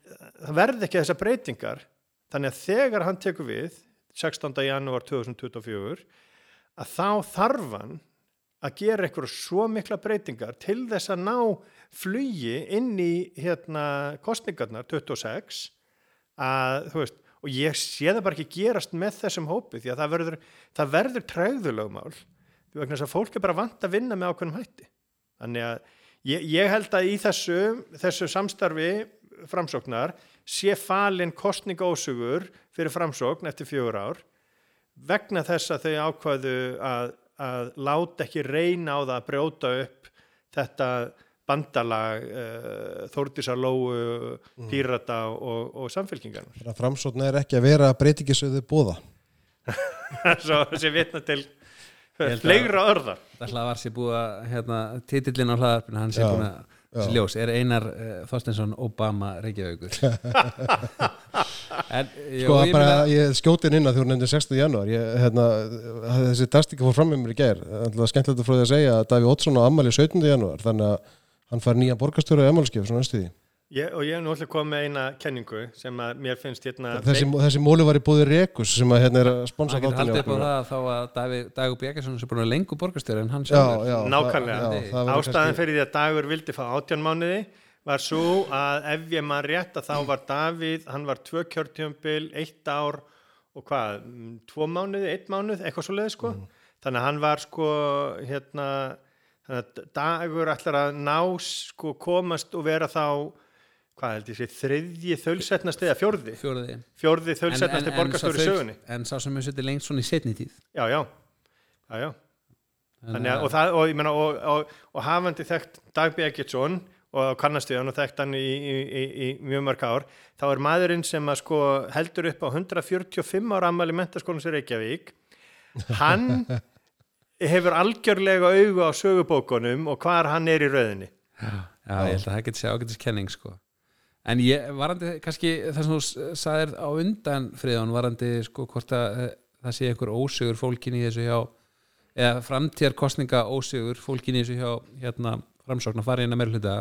það verði ekki þessar breytingar þannig að þegar hann tekur við 16. janúar 2024 að þá þarf hann að gera eitthvað svo mikla breytingar til þess að ná flugi inn í hérna kostningarnar 26 að veist og ég sé það bara ekki gerast með þessum hópi því að það verður, það verður træðulögmál því vegna þess að fólk er bara vant að vinna með ákveðnum hætti. Þannig að ég, ég held að í þessu, þessu samstarfi framsóknar sé falin kostningósugur fyrir framsókn eftir fjögur ár vegna þess að þau ákvaðu að, að láta ekki reyna á það að brjóta upp þetta bandalag uh, Þórdísar Lóu, Pírata og, og samfélkingarnar Þannig að framsókn er ekki að vera breytingisöðu bóða. (laughs) svo sem vitna til fleira örðar Það hlaðvar sér búið að hérna, titillin á hlaðarpinu, hann sé Já, búin að þessi já. ljós, er Einar uh, Þorsteinsson Obama Reykjavíkur (laughs) (laughs) en, jú, Sko, ég bara, meina- ég skjóti inn inn að þú nefndir 6. janúar. Ég, hérna, þessi tastika fór fram með mér í gær. Það er skemmtilegt að frá því að segja að Daví Ótsson á ammali 17. janúar, þannig að hann fær nýja borgarstjóra í ammaliskef, svona því. ég, og ég er nú alltaf komið með eina kenningu sem að mér finnst hérna Þessi, þessi móli var í búði Rekus sem að hérna er að sponsa hann getur haldið upp á það þá að Davíð, Dagur Björgarsson sem búin að lengu borgarstjóri en hann Já, sjálfur já. Nákvæmlega. það- já, það ástæðan kannski- fyrir því að Dagur vildi fá átján mánuði var svo að ef ég maður rétt að þá var Davíð, hann var tvö kjörtjömbil, eitt ár og hvað, mm, tvo mánuði, eitt mánuð, eitthvað svo leið sko. Þannig að hann var sko, hérna, þannig að Dagur ætlar að ná sko komast og vera þá, hvað held ég sé, þriðji þölsetnasti eða fjórði, fjóruði fjórði þölsetnasti borgarstjóri í sögunni. en sá sem hefur setið lengst svona í setni tíð Já, já, já, já. Þannig að, og, það, og, ég meina, og, og, og hafandi þekkt Dag Begetsson og kannast við hann og þekkt hann í, í, í, í mjög mörg ár, þá er maðurinn sem að sko heldur upp á 145 ára ammali mentaskólans í Reykjavík hann (laughs) hefur algjörlega augu á sögubókunum og hvar hann er í rauðinni Já, ég held að það geti sé ágætis kenning sko. En ég varandi kannski það sem þú sagðir á undan friðan varandi sko hvort að eh, það sé einhver ósugur fólkin í þessu hjá eða framtíðar kostninga ósugur fólkin í þessu hjá hérna framsókn að fara inn að meira hluta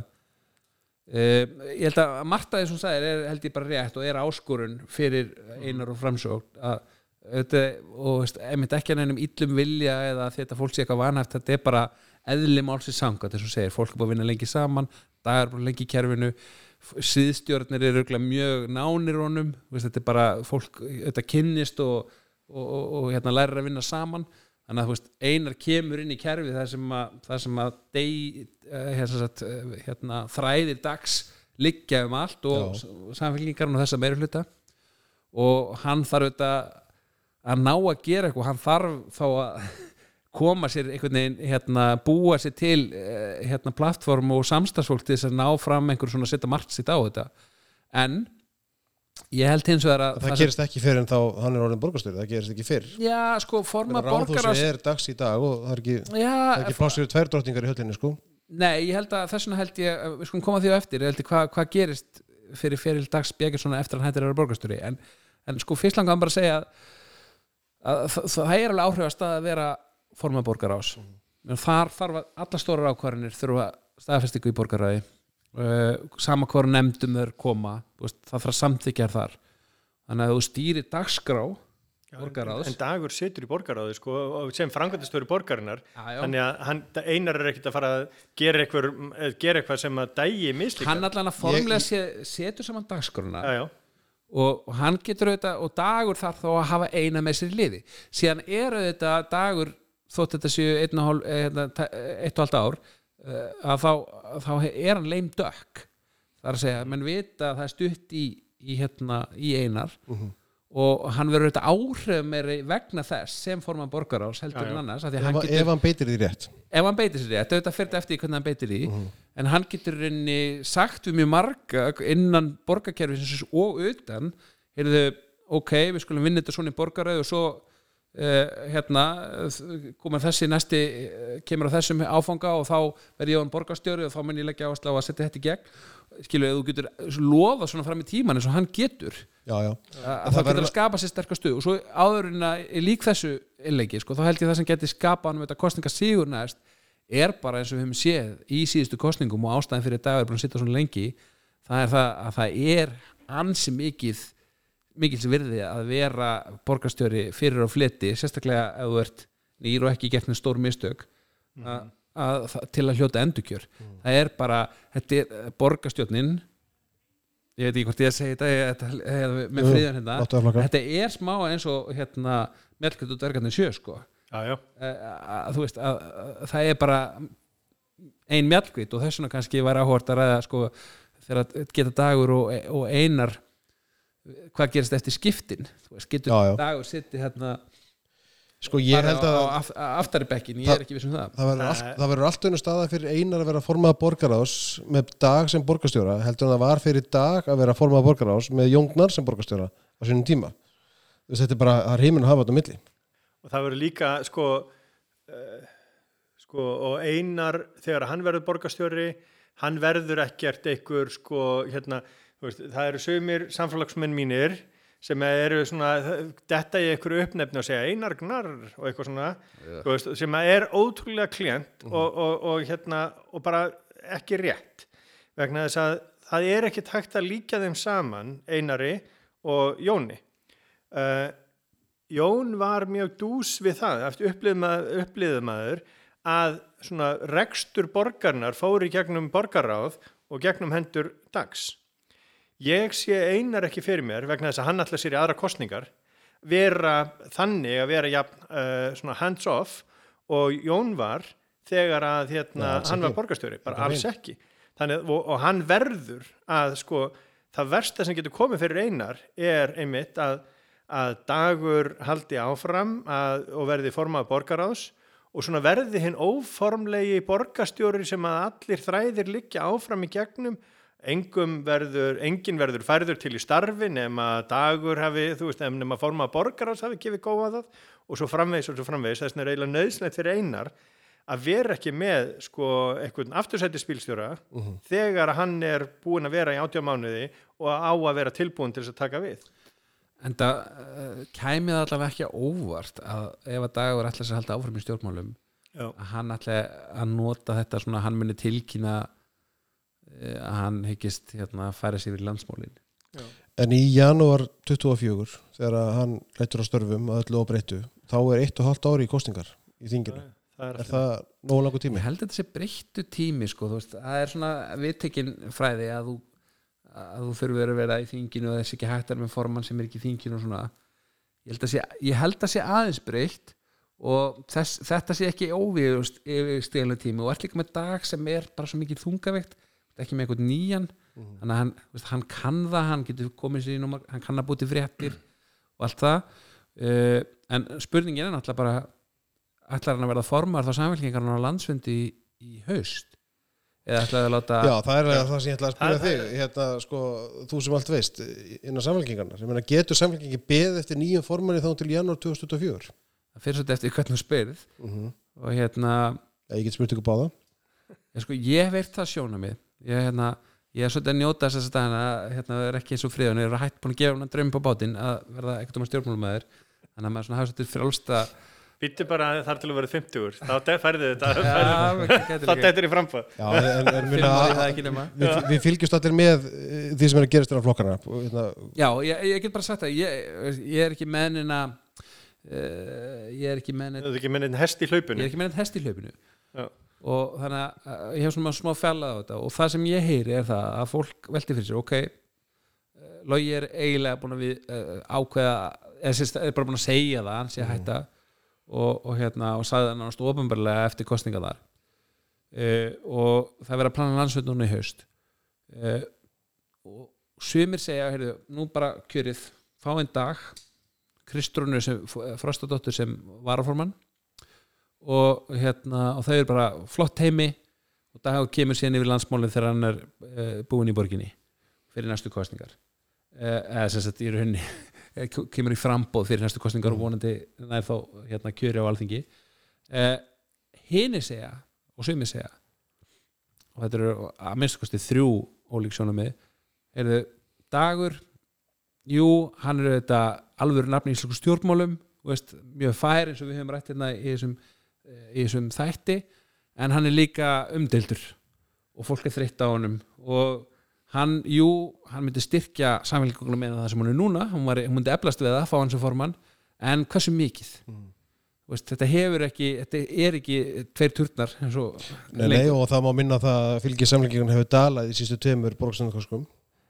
Uh, ég held að Marta að hún sagðir er held ég bara rétt og er áskorun fyrir einar og framsókn að auðvitað, og veist, einmitt ekki að nefnum illum vilja eða þetta fólk sé eitthvað vanhæft þetta er bara eðli málsins samkvæmt þess að segir, fólk er búin að vinna lengi saman dagar búin lengi í kerfinu síðstjórnir eru mjög nánir honum, veist, þetta er bara fólk þetta kynnist og, og, og, og hérna, lærir að vinna saman þannig að veist, einar kemur inn í kerfi það sem að, það sem að deg, hérna, hérna, þræðir dags liggja um allt og samfélgingarinn og þessa meiri hluta og hann þarf auðvitað að ná að gera eitthvað. Hann þarf þá að (laughs) koma sér einhvern veginn, hérna, búa sér til eh, hérna, plattform og samstagsfólk til þess að ná fram einhver svona að setja margt sitt á þetta. En ég held hins vegar að Það gerist ekki fyrir en þá hann er orðin borgarstjóri, það gerist ekki fyrir. já, sko, forma Ráðhúsi borgaras er dags í dag og það er ekki, það er já, ekki plássir tvær drottningar í höllinni, sko. Nei, ég held að þess vegna held ég við skulum koma því á eftir, ég held ég hvað hva gerist fyrir feril dags Bjegjarsson eftir að hann hættir að vera borgarstjóri en, en sko fyrst langar hann bara að segja að, að það, það er alveg áhrifast að vera formað borgarás mm. þar þarf að alla stórar ákvarðinir þurfa staðfestingu í borgaræði uh, sama hvað nefndum þeir koma veist, það þarf samþykjar þar. Þannig að þú stýrir dagskrá borgaráðs en Dagur situr í borgaráði sko, og sem frangvæntastjóri borgarinnar. Já, já. þannig að hann, einar er ekkert að fara að gera eitthvað, gera eitthvað sem að dægi mislíka hann allan að formlega sé, setur saman dagskrána já, já. og, og hann getur auðvitað og dagur þarf þá að hafa eina með sér í liði. Síðan er auðvitað dagur þótt þetta séu einn og, hálf, eh, hérna, eh, ár eh, að þá, að þá er hann leim dökk það er að segja, menn vita að það er stutt í, í, hérna, í einar og hann verður auðvitað áhrif meiri vegna þess sem forman borgarás heldur Já, já. en annars því Ef, hann getur ef hann beitir því rétt. ef hann beitir sér rétt, auðvitað fyrir eftir því hvernig hann beitir því en hann getur reyni sagt við mjög marga innan borgarkerfisins og utan heyrðu, ok, við skulum vinna þetta svona í borgaröð og svo uh, hérna komur þessi næsti uh, kemur á þessum áfanga og þá verð ég á hann borgarstjóri og þá mun ég leggja áherslu á að setja þetta í gegn skilu, þú getur lofa svona fram í tíman eins og hann getur Já, já. að þá getur verður- að skapa sér sterkar stuð og svo áður en að lík þessu innleiki, sko, þá held ég það sem geti skapa hann með þetta kostninga sigur næst er bara eins og við höfum séð í síðustu kostningum og ástæðin fyrir dagur er búin að sitta svona lengi það er það að það er ansi mikið mikils virði að vera borgarstjóri fyrir á fleti sérstaklega ef þú ert nýr og ekki gert með stór mistök að, að, það- til að hljóta endurkjör. Það er bara, þetta er eh, borgarstjórnin ég veit ekki hvort ég að segja þetta, þetta ég, með Jú, friðan hérna. þetta er smá eins og hérna og dvergarnir sjö sko. Eh, að, þú veist að, að það er bara ein mjallkvít og þess vegna kannski var að ræða sko þegar að geta dagur og, og einar hvað gerist eftir skiptin? Þú veist, getur Já, já. dagur sitt hérna Sko ég held á, að á af, aftari bekkin, ég er ekki viss um það. það verður allt, önnur staða fyrir einar að vera formað borgarás með dag sem borgarstjóra heldur en það var fyrir dag að vera formað borgarás með Jóngnar sem borgarstjóra á sínum tíma. Þetta er bara, það er heiminn að hafa þetta á milli. Og það verður líka sko, uh, sko og einar þegar hann verður borgarstjóri hann verður ekkert einhver sko hérna, það eru sögumir samfélagsmenn mínir sem eru svona, detta í einhverju uppnefni og segja einar gnar og eitthvað svona þú veist, sem er ótrúlega klient og, og, og hérna og bara ekki rétt. Vegna þess að það er ekki takt að líka þeim saman einari og Jóni. Uh, Jón var mjög dús við það eftir upplýðumadur að svona rekstur borgarnar fóri gegnum borgarráð og gegnum hendur dags. Ég sé einar ekki fyrir mér vegna þess að hann ætla sér í aðra kostningar vera þannig að vera jafn, uh, svona hands off og Jón var þegar að hérna, Nei, hann var borgarstjóri, bara alls ekki. Þannig, og, og hann verður að sko, það versta sem getur komið fyrir einar er einmitt að, að dagur haldi áfram að, og verði formað borgaráðs og svona verði hinn óformlegi borgarstjóri sem að allir þræðir liggja áfram í gegnum engum verður, engin verður færður til í starfi nema dagur hafi, þú veist, nema forma borgaráðs hafi gefið góða það og svo framvegis og svo framvegis, þess vegna er eiginlega nöðsnætt fyrir einar að vera ekki með sko eitthvað aftursætti spílstjóra þegar hann er búin að vera í átjá mánuði og á að vera tilbúin til þess að taka við. en það uh, kæmið allavega ekki óvart að ef að dagur ætla að halda áfram í stjórnmálum Já. að hann ætla að nota þetta svona hann muni tilkynna uh, að hann hyggist hérna að færa sig við landsmálin. En í janúar 24 þegar að hann lættur á störfum að öllu óbreyttu þá er eitt og halvt ári í kostingar í þinginu. Það er Er það nógu langur tími? Ég held að þetta sé breyttu tími sko, þú veist, það er svona viðtekin fræði að þú, að þú þurfur að vera í þinginu og þessi ekki vera með formann sem er ekki í þinginu og svona. Ég held að sé, ég held að sé aðeins breytt og þess, þetta sé ekki óvíðust yfir stíðlega tími og ert líka með dag sem er bara svo mikið þungaveikt ekki með eitthvað nýjan. Þannig að hann, þú veist, hann kann það, hann getur komið sér í númer, hann kann að búti fréttir og allt það. Uh, en spurningin er náttúrulega bara ætlar hann að verða formar þá samfélkingar á landsfundi í, í haust? Eða ætlar að láta Já, það er það sem ég ætla að spyrja Það- þig. Hérna, sko, þú sem allt veist innan samfélkingarna, getur samfélkingi beð eftir nýjum formanni þá til janúar 2024 það fyrir svolítið eftir hvernig þú spyrð. Mm og hérna, Ég get spurt ykkur báða. Ég, sko, ég hef veirt það sjóna mig ég, hérna, ég er svolítið að njóta þess að staðina hérna, er ekki eins og friðan, ég er hætt búin að gefa hann draum på bátinn að verða ekkert um að stjórnmálumæður þannig að maður svona hafa svolítið frjálsta Býttu bara þar til að vera 50 þá de- færðu þetta þá dettur í nema. Við, fylgjumst allir með eh, því sem er að gerast þér á flokkana og, hérna, Já, ég, ég get bara sagt það ég, ég er ekki mennina uh, ég er ekki mennin Það er ekki minnið hest í ég er hlaupinu ekki mennin hest í hlaupinu. Já. Og þannig að ég hef svona smá fjallað á þetta. Og það sem ég heyri er það að fólk velti fyrir sér, ok uh, Logi er eiginlega búin að við uh, ákveða, eða er bara búin að segja það, hann sé að hætta. Og, og hérna, og sagði það náttúrulega ofinbarlega eftir kostninga þar. Uh, og það verður að plana landsveit núna í haust. Uh, og sumir segja, heyrðu, nú bara kjörið fá einn dag. Kristrúnu sem, Frostadóttur sem varaformann og hérna og þau eru bara flott heimi og dag kemur síðan yfir landsmálinn þegar hann er uh, búinn í borginni fyrir næstu kostningar uh, eða sem sagt í rauninni (laughs) eh, kemur í frambóð fyrir næstu kostningar og vonandi nær þá hérna kjöri á alþingi. Uh, hini segja og sumi segja og þetta eru að minnstu kosti þrjú ólík sjónum með er dagur jú, hann er þetta alvöru nafni í íslensku stjórnmálum veist, mjög fær eins og við höfum rætt hérna í þessum, í þessum þætti en hann er líka umdeildur og fólk er þreytt á honum. Og hann, jú, hann myndi styrkja samfélgjóðum með það sem hún er núna. Hún, var, hún myndi eflast við það, fá hann sem formann. En hversu mikið? Þú veist, þetta hefur ekki, þetta er ekki tveir turnar og Nei, nei, og það má minna það að fylgi samlingingun hefur dalað í sístu tveimur borgarstæðarkoskum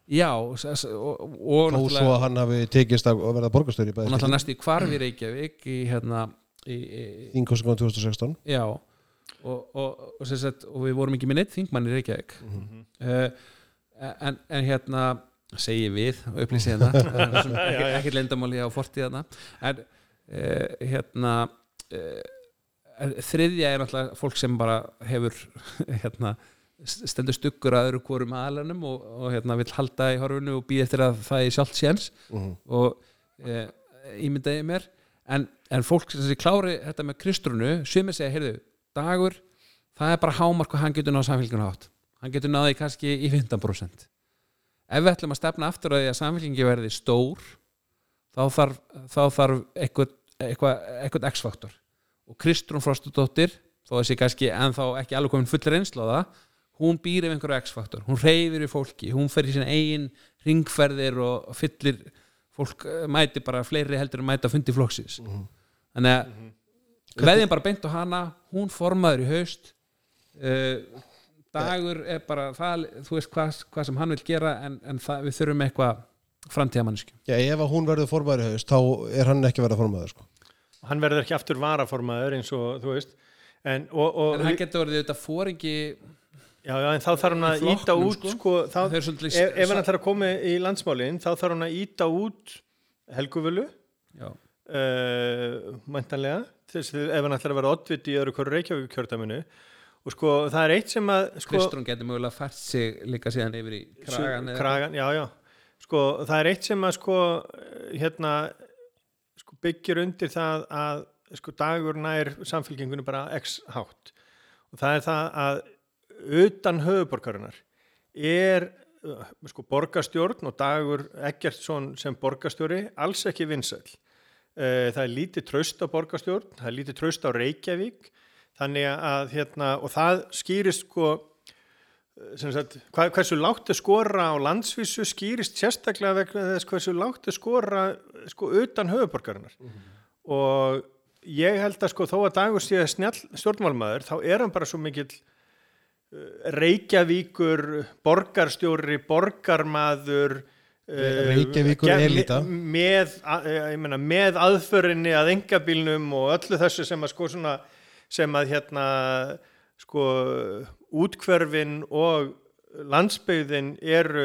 já, og, og þó svo að hann hafi tekist að verða borgarstöður í og náttúrulega næst í kvarfi Reykjavík í hérna þingkoskunum 2016 já og, og, og, sagt, og við vorum ekki með neitt þingmann í Reykjavík. Uh, en, en hérna segi við og upplýsi hérna (laughs) ekki, ekki lendamáli á fortíðana en uh, hérna uh, þriðja er náttúrulega fólk sem bara hefur (laughs) hérna stendur stuggur að öðru hvorum aðlunum og, og hérna vill halda í horfunu og býð eftir að það er sjálft séns. Mhm. og e, ímyndaði mér en, en fólk sem þessi klári þetta með kristrunu, sumir segja, heyrðu dagur, það er bara hámark og hann getur náð samfélginu átt hann getur náði kannski í 15% ef við ætlum að stefna aftur að því að samfélgingi verði stór þá þarf, þá þarf eitthvað, eitthvað, eitthvað x-faktor. Og Kristrún Frostudóttir þó þessi kannski ennþá ekki alveg komin full reynslu á það hún býr ef einhverju x-faktor, hún reyfir við fólki hún fer í sína eigin ringferðir og fyllir fólk eh, mæti bara fleiri heldur en mæti að fundi flokksins. Þannig að við veðjum bara beint á hana hún formaður í haust uh, dagur er bara það, þú veist hvað, hvað sem hann vil gera en, en það, við þurfum eitthvað framtíðamanniski Já, ef að hún verður formaður í haust þá er hann ekki verið formaður sko. hann verður ekki aftur varaformaður eins og þú veist en, og, og, en hann getur verið þetta fóringi já, já, en þá þarf hann að íta út sko. sko, þá, ef, ef hann ætlar að koma í landsmálin þá þarf hann að íta út helguvölu uh, mæntanlega þess ef hann ætlar að vera oddviti í öðru hverju Reykjavík kjördaminu og sko það er eitt sem að sko, Kristrún getur mögulega fært sig líka síðan yfir í kragan eða- kragan já, já. Sko, það er eitt sem að sko, hérna, sko, byggir undir það að sko, dagur nær samfélkingunni bara x hátt og það er það að utan höfuborgarinnar er uh, sko, borgarstjórn og dagur Eggertsson sem borgarstjóri alls ekki vinsæl það er lítið traust á borgarstjórn það er lítið traust á Reykjavík að hérna og það skýrist sko sem sagt, hversu látt er skora á landsvísu skýrist sérstaklega vegna þess hversu látt er skora sko utan höfuborgarinnar og ég held að sko þó að dagur sé snjall stjórnmálmaður þá er hann bara svo mikill Reykjavíkur borgarstjóri, borgarmaður uh, Reykjavíkur elita. með, ég meina, með aðförinni að engabílnum og öllu þessu sem að sko svona sem að hérna sko útkverfin og landsbyggðin eru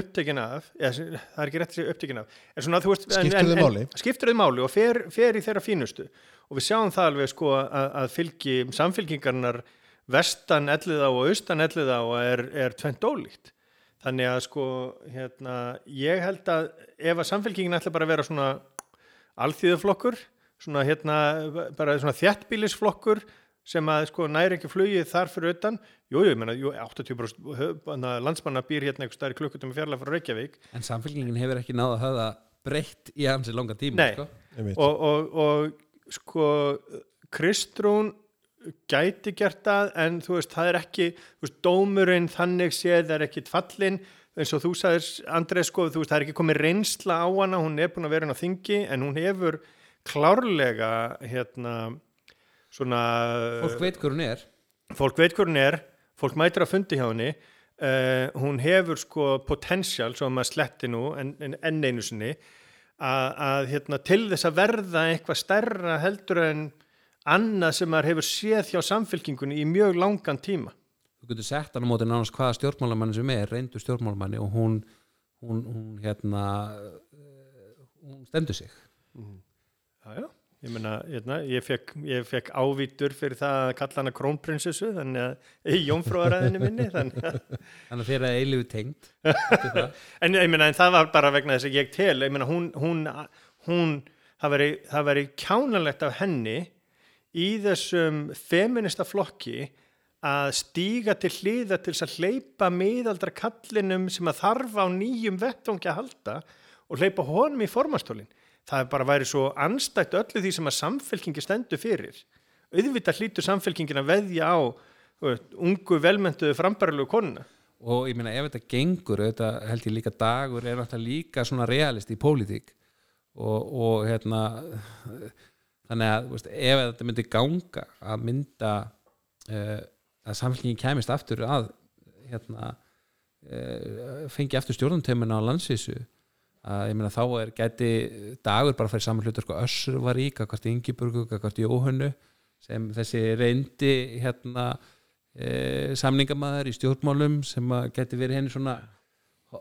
upptekin af, eða, það er ekki rétt að segja upptekin af, en svona þú veist Skiptir en- máli? máli og fer, fer í þeirra fínustu og við sjáum það alveg sko að, að fylgi samfylkingarnar vestan elliða og austan elliða og er, er tvent ólíkt þannig að sko hérna, ég held að ef að samfylkingin ætla bara að vera svona alþýðuflokkur svona hérna bara svona þjættbílisflokkur sem að sko næri ekki flugið þar fyrir utan jú, jú, ég menna, jú, 80% höf- hana, landsmanna býr hérna einhver stær klukkutum fjarlæg frá Reykjavík en samfélgingin hefur ekki náða að hafa breytt í hansi langa tíma Nei. sko. Og, og, og sko Kristrún gæti gert það en þú veist það er ekki þú veist, dómurinn þannig séð er ekki fallin eins og þú sagðir Andrið sko þú veist það er ekki komið reynsla á hana hún er búin að vera inn á þingi en hún hefur klárlega hérna svona fólk veit hver hún er. Fólk veit hver hún er fólk mætir að fundi hjá henni uh, hún hefur sko potential svo maður sletti nú en, en, enn einu sinni að, að hérna, til þess að verða eitthvað stærra heldur en annað sem maður hefur séð hjá samfélkingunni í mjög langan tíma þú getur sett hann á móti nánast hvaða stjórnmálamann sem er reyndu stjórnmálamanni og hún, hún, hún hérna eh, hún stendur sig já, já. Ég, meina, hérna, ég, fekk, ég fekk ávítur fyrir það að kalla hana krónprinsessu í jónfrúaræðinu minni þannig að (laughs) þannig að þeirra eilifu (laughs) það. en meina en það var bara vegna þess að ég tel ég meina hún, hún, hún það veri, það veri kjánalegt af henni í þessum feminista flokki að stíga til hlýða til þess að hleypa miðaldra kallinum sem að þarf á nýjum vettvangi að halda og hleypa honum í formastólin það er bara væri svo anstætt öllu því sem að samfélkingi stendur fyrir. Auðvitað hlýtur samfélkingin að veðja á ungu velmentuðu frambæralegu konuna. Og ég meina ef þetta gengur þetta held ég líka dagur er náttúrulega líka svona realist í pólitík. Og, og hérna þannig að veist, ef þetta myndi ganga að mynda uh, að samfélgingin kæmist aftur að hérna uh, fengi aftur stjórnumtömmuna á landsvísu að ég meina þá er gæti dagur bara fyrir saman hlutur sko Össur var í, kakvart Ingiburgu, kakvart Jóhannu sem þessi reyndi hérna e, samningamæður í stjórnmálum sem að gæti verið henni svona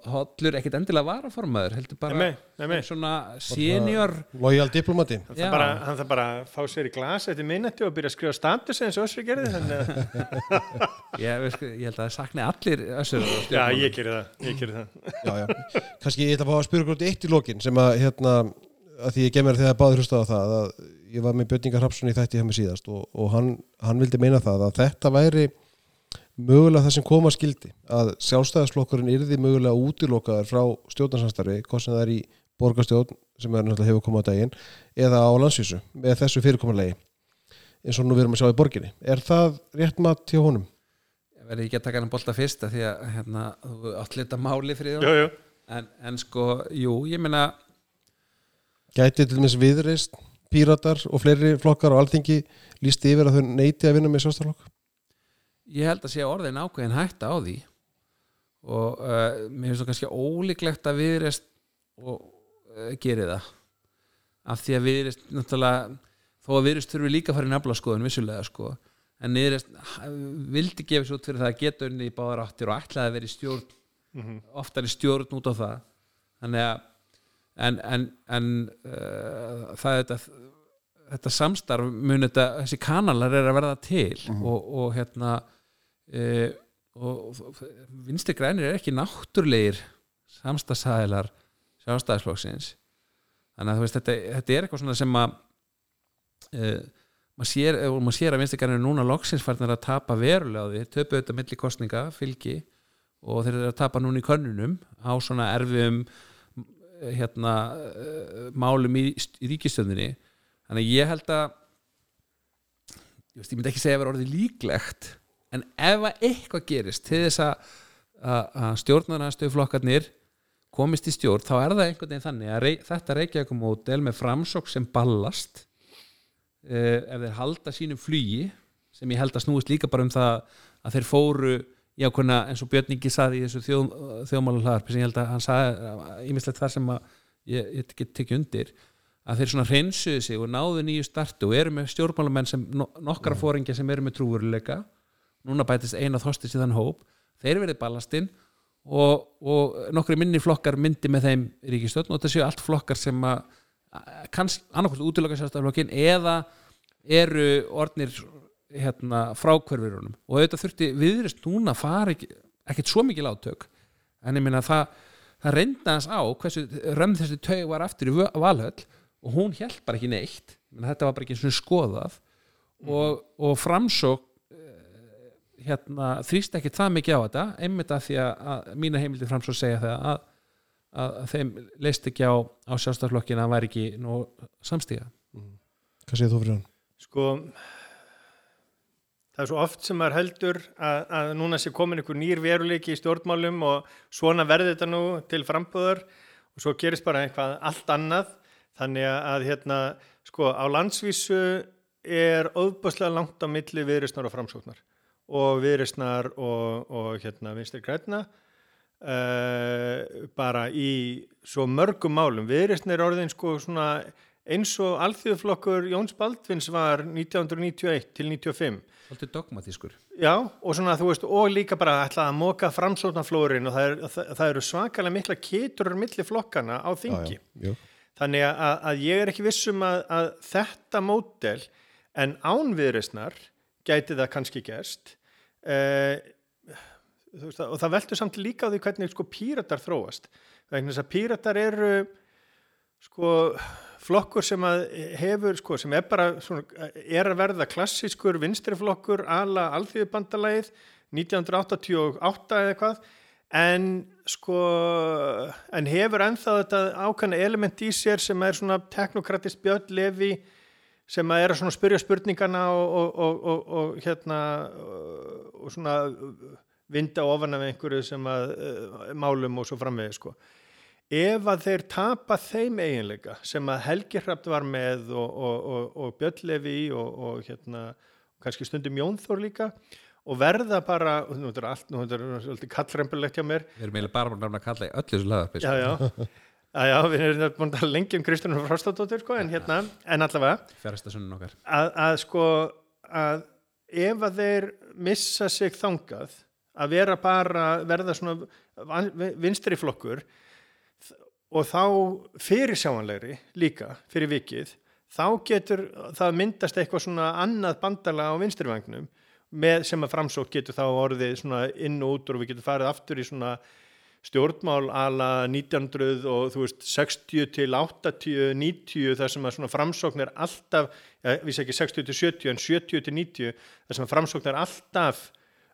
hollur, ekkit endilega varaformaður heldur bara Nei, nei, nei. svona senior Lojal diplomati Hann þarf bara, hann bara að fá sér í glas eftir minnati og byrja að skrifa status eins og Össur gerði þannig að, (laughs) ég, veist, ég held að það sakni allir Össur já, ég gerði það, ég gerði það. já, já. kannski ég ætla að fá að spyrja gróti eitt í lokin sem að hérna að því ég gemur þegar báður hlusta á það að ég var með Björningar Hrapsson í þætti hjá mig síðast og, og hann, hann vildi meina það að þetta væri mögulega það sem koma skildi að sjálfstæðisflokkurinn yrði mögulega útilokaður frá stjórnarsamstarfi hvort sem það er í borgarstjórn sem er náttúrulega hefur komað á daginn eða á landsvísu með þessu fyrirkomanlegi eins og nú við erum að sjá í borginni er það rétt mat hjá honum? Ég verði ekki að taka hann bolta fyrst af því að hérna, þú átt lita máli fyrir jú. en, en sko, jú, ég meina Gæti til dæmis viðreist, píratar og fleiri flokkar á alþingi líst yfir að þau neyti að vinna með sjálfstæðarflokk? Ég held að sé orðin ákveðin hætta á því. Og uh, mér finnst það kannski ólíklegt að viðreist og uh, geri það. Af því að viðreist náttúrulega þó að viðreist þurfi líka að fara í nafla skoðun vissulega sko. En viðreist vildi gefa svo út fyrir það að geta unni í báðar áttir og ætlaði að vera í stjórn Mhm. oftar í stjórn út á það. Þannig að en, en, en uh, það er þetta þetta samstarf mun þetta þessi kanalar er að verða til og, og hérna e, og vinstri grænir er ekki náttúrlegir samstagsæðilar sjálfstæðisflokksins. Þannig að veist þetta, þetta er eitthvað sem að e, maður sér, ef maður sér að vinstri grænir núna loksins farnir að tapa verulega á því. Töpu auðvitað milli kostninga, fylgi og þeir eru að tapa núna í könnunum á svona erfiðum hérna eh, málum í, í ríkistöndinni þannig að ég held að ég, veist, ég myndi ekki segja að vera orðið líklegt en ef að eitthvað gerist til þess að, stjórnarnastöðflokkarnir komist í stjórn þá er það einhvern veginn þannig að rey, þetta reykjaðum mótel með framsók sem ballast uh, ef þeir halda sínum flugi sem ég held að snúist líka bara um það að þeir fóru í ákveðna eins og Björn Ingi saði í þessu þjóð, þjóðmálahlaðarpi sem ég held að hann saði ímislegt þar sem að ég, ég get tekið undir að þeir svona hreinsuðu sig og náðu nýju startu og eru með stjórnmálamenn sem no, nokkra fóringja sem eru með trúveruleika núna bætist eina þostis í þann hóp. Þeir verið ballastinn og, og nokkri minni flokkar myndi með þeim ríkistöðn og þetta séu allt flokkar sem að kannski annarkvæmt útiloka sérstaflokkin eða eru orðnir hérna, frákverfirunum og auðvitað þurfti viðrist núna að fara ekki, ekkert svo mikil átök. En ég minna það það reynda hans á hversu römm þessi tau var aftur í Valhöll og hún hjælt bara ekki neitt. Þetta var bara ekki svona skoðað. Og, og framsók hérna þrýst ekki það mikið á þetta einmitt að því að, að mína heimildi framsók segja það að, að, þeim leist ekki á, á sjálfstaflokkin að hann væri ekki nú samstíga Hvað segir þú fyrir hann? Sko, það er svo oft sem maður heldur að, að núna sé komin einhver nýr veruleiki í stjórnmálum og svona verði þetta nú til frambúðar og svo gerist bara eitthvað allt annað. Þannig að, hérna, sko, á landsvísu er óbúslega langt á milli viðristnar og framsóknar og viðristnar og, og hérna vinstri grætna uh, bara í svo mörgum málum. Viðristnar orðin sko svona eins og alþjóðflokkur Jóns Baldvins var 1991 til 95 Svolítið dogmatískur já og svona þú veist og líka bara ætla að móka framsóknarflórin og það, er, það, það eru svakalega mikla kiturur milli flokkana á þingi Já, já. þannig að, að ég er ekki vissum að, að þetta mótel en ánviðrisnar gæti það kannski gerst. Eh, þú veist, og það veltur samt líka á því hvernig sko píratar þróast. Vegna þess að píratar eru sko flokkur sem að hefur sko sem er bara svona, er að verða klassískur vinstriflokkur ala alþýðubandalagið 1988 eða eitthvað. En sko en hefur ennþá þetta ákvæmna element í sér sem er svona teknokratist björn lefi sem að er að spyrja spurningana og, og, og, og, og hérna og svona vinda ofan af einhverju sem að uh, málum og svo framvegi sko. Ef að þeir tapa þeim eiginleika sem að Helgi Hrapt var með og, og, og, og Björnlefi og, og hérna, kannski stundum Jónþór líka og verða bara, nú þetta er allt, nú þetta er svolítið kallrempulegt hjá mér, Við erum eiginlega bara búin að kalla í öllu þessu lagarpi já, já, já, já, við erum búin að tala lengi um Kristján Frostadóttir, sko, en hérna, en allavega, að, að sko, að ef að þeir missa sig þangað, að vera bara, verða svona vinstri flokkur og þá fyrir sjáanlegri líka, fyrir vikið, þá getur það myndast eitthvað svona annað bandala á vinstrivagnum með sem að framsók getur þá orðið svona inn og út og við getum farið aftur í svona stjórnmál ala 1900 og þú veist 60 til 80, 90 þar sem að svona framsókn er alltaf, ja, við sé ekki 60 til 70 en 70 til 90 þar sem að framsókn er alltaf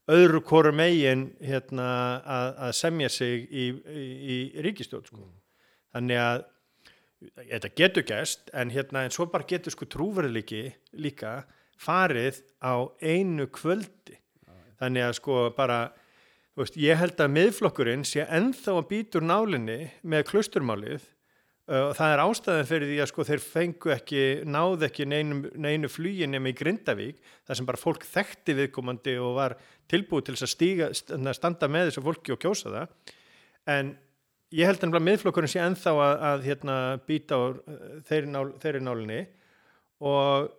öðru hvoru megin hérna, að, að semja sig í, í, í ríkistjórn sko. þannig að þetta getur gæst en hérna en svo bara getur sko trúverðliki líka farið á einu kvöldi þannig að sko bara veist, ég held að miðflokkurinn sé ennþá að býtur nálinni með klusturmálið uh, og það er ástæðan fyrir því að sko þeir fengu ekki, náð ekki neinu, neinu flugin nema í Grindavík þar sem bara fólk þekkti viðkomandi og var tilbúið til að stíga, st- standa með þessu fólki og kjósa það. En ég held að miðflokkurinn sé ennþá að, að hérna, býta á uh, þeirri, nál, þeirri nálinni. Og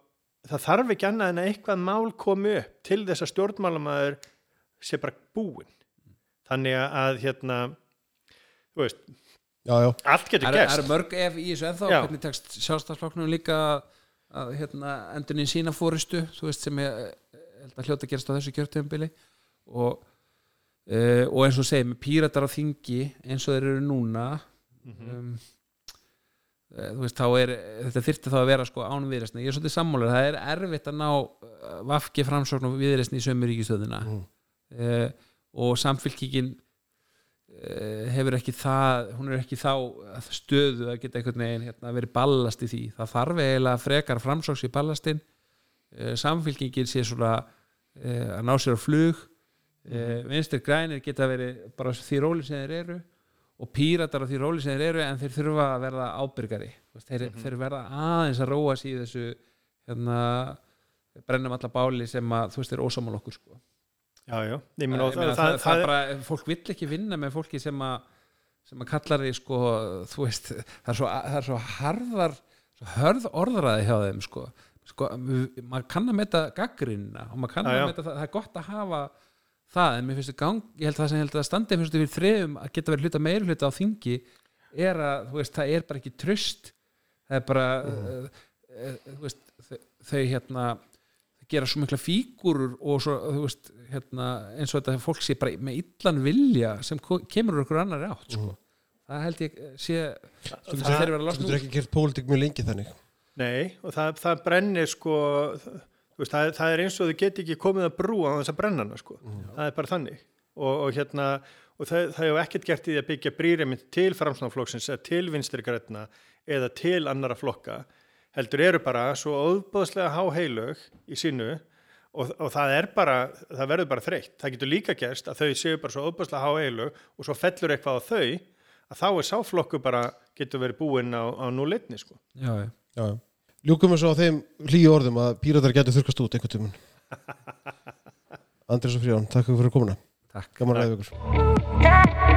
það þarf ekki annað en að eitthvað mál komi upp til þess að stjórnmálamæður sé bara búinn þannig að hérna þú veist, Já, já, allt getur eru- það eru mörg ef í þessu ennþá? Já. hvernig tekst sjálfstafsflokknum líka að hérna, endunin sína fóristu þú veist sem ég held að hljóta að gerast á þessu kjörtöfumbili og, uh, og eins og segir með píratar á þingi eins og þeir eru núna Mhm. um, uh, þú veist þá er þetta þyrfti þá að vera sko án viðresni ég er svolítið sammálar, það er erfitt að ná uh, vafki framsókn og viðresni í sömu ríkistöðina Mm. uh, og samfylkingin uh, hefur ekki það hún er ekki þá stöðu að geta einhvern veginn hérna, verið ballast í því. Það þarf eiginlega frekar framsóks í ballastin uh, samfylkingin sé svona uh, að ná sér á flug. Uh, vinstir grænir geta verið bara því róli sem þeir eru og píratar á því róli sem þeir eru en þeir þurfa að verða ábyrgari. Þú veist, þeir, þeir verða aðeins að róa sig í þessu hérna, brennum alla báli sem að þú veist er ósámál okkur sko. Já, já, ég meina, það, það, það, það, er bara, fólk vill ekki vinna með fólki sem að sem að kallar því sko, þú veist, það er svo, það er svo harðar svo hörð orðræði hjá þeim sko, sko maður kann að meta gaggrinna og maður kann já. að meta það, það er gott að hafa það, en mér finnst það gang ég held það sem ég held að standi finnst við þriðum að geta verið hluta meiri hluta á þingi er að, þú veist, það er bara ekki tröst það er bara uh, uh, þú veist, þau, þau hérna gera svo mikla fígurur og svo, þú veist, hérna, eins og þetta fólk sé bara með illan vilja sem kemur úr okkur annar átt sko. það held ég sé að þú getur ekki gert pólitík mjög lengi þannig. Nei, og það, það brennir sko, þú veist, það, er- það er eins og þau geti ekki komið að brúa á þess að brenna hana sko. það er bara þannig. Og, og hérna, og það, það hefur ekkert gert í því að byggja brýrimind til framsnáflokksins eða til vinstri grætna eða til annara flokka heldur eru bara svo óbúðslega háheilög í sínu og, og það er bara, það verður bara þreytt það getur líka gerst að þau séu bara svo óbúðslega háheilög og svo fellur eitthvað á þau að þá er sáflokku bara getur verið búinn á, á núleitni sko. já, já. Já. Ljúkum við svo á þeim hlýju orðum að píratar getur þurkast út einhvern tímun (laughs) Andrés og Fríðan, takk fyrir komuna takk Gaman að ræða ykkur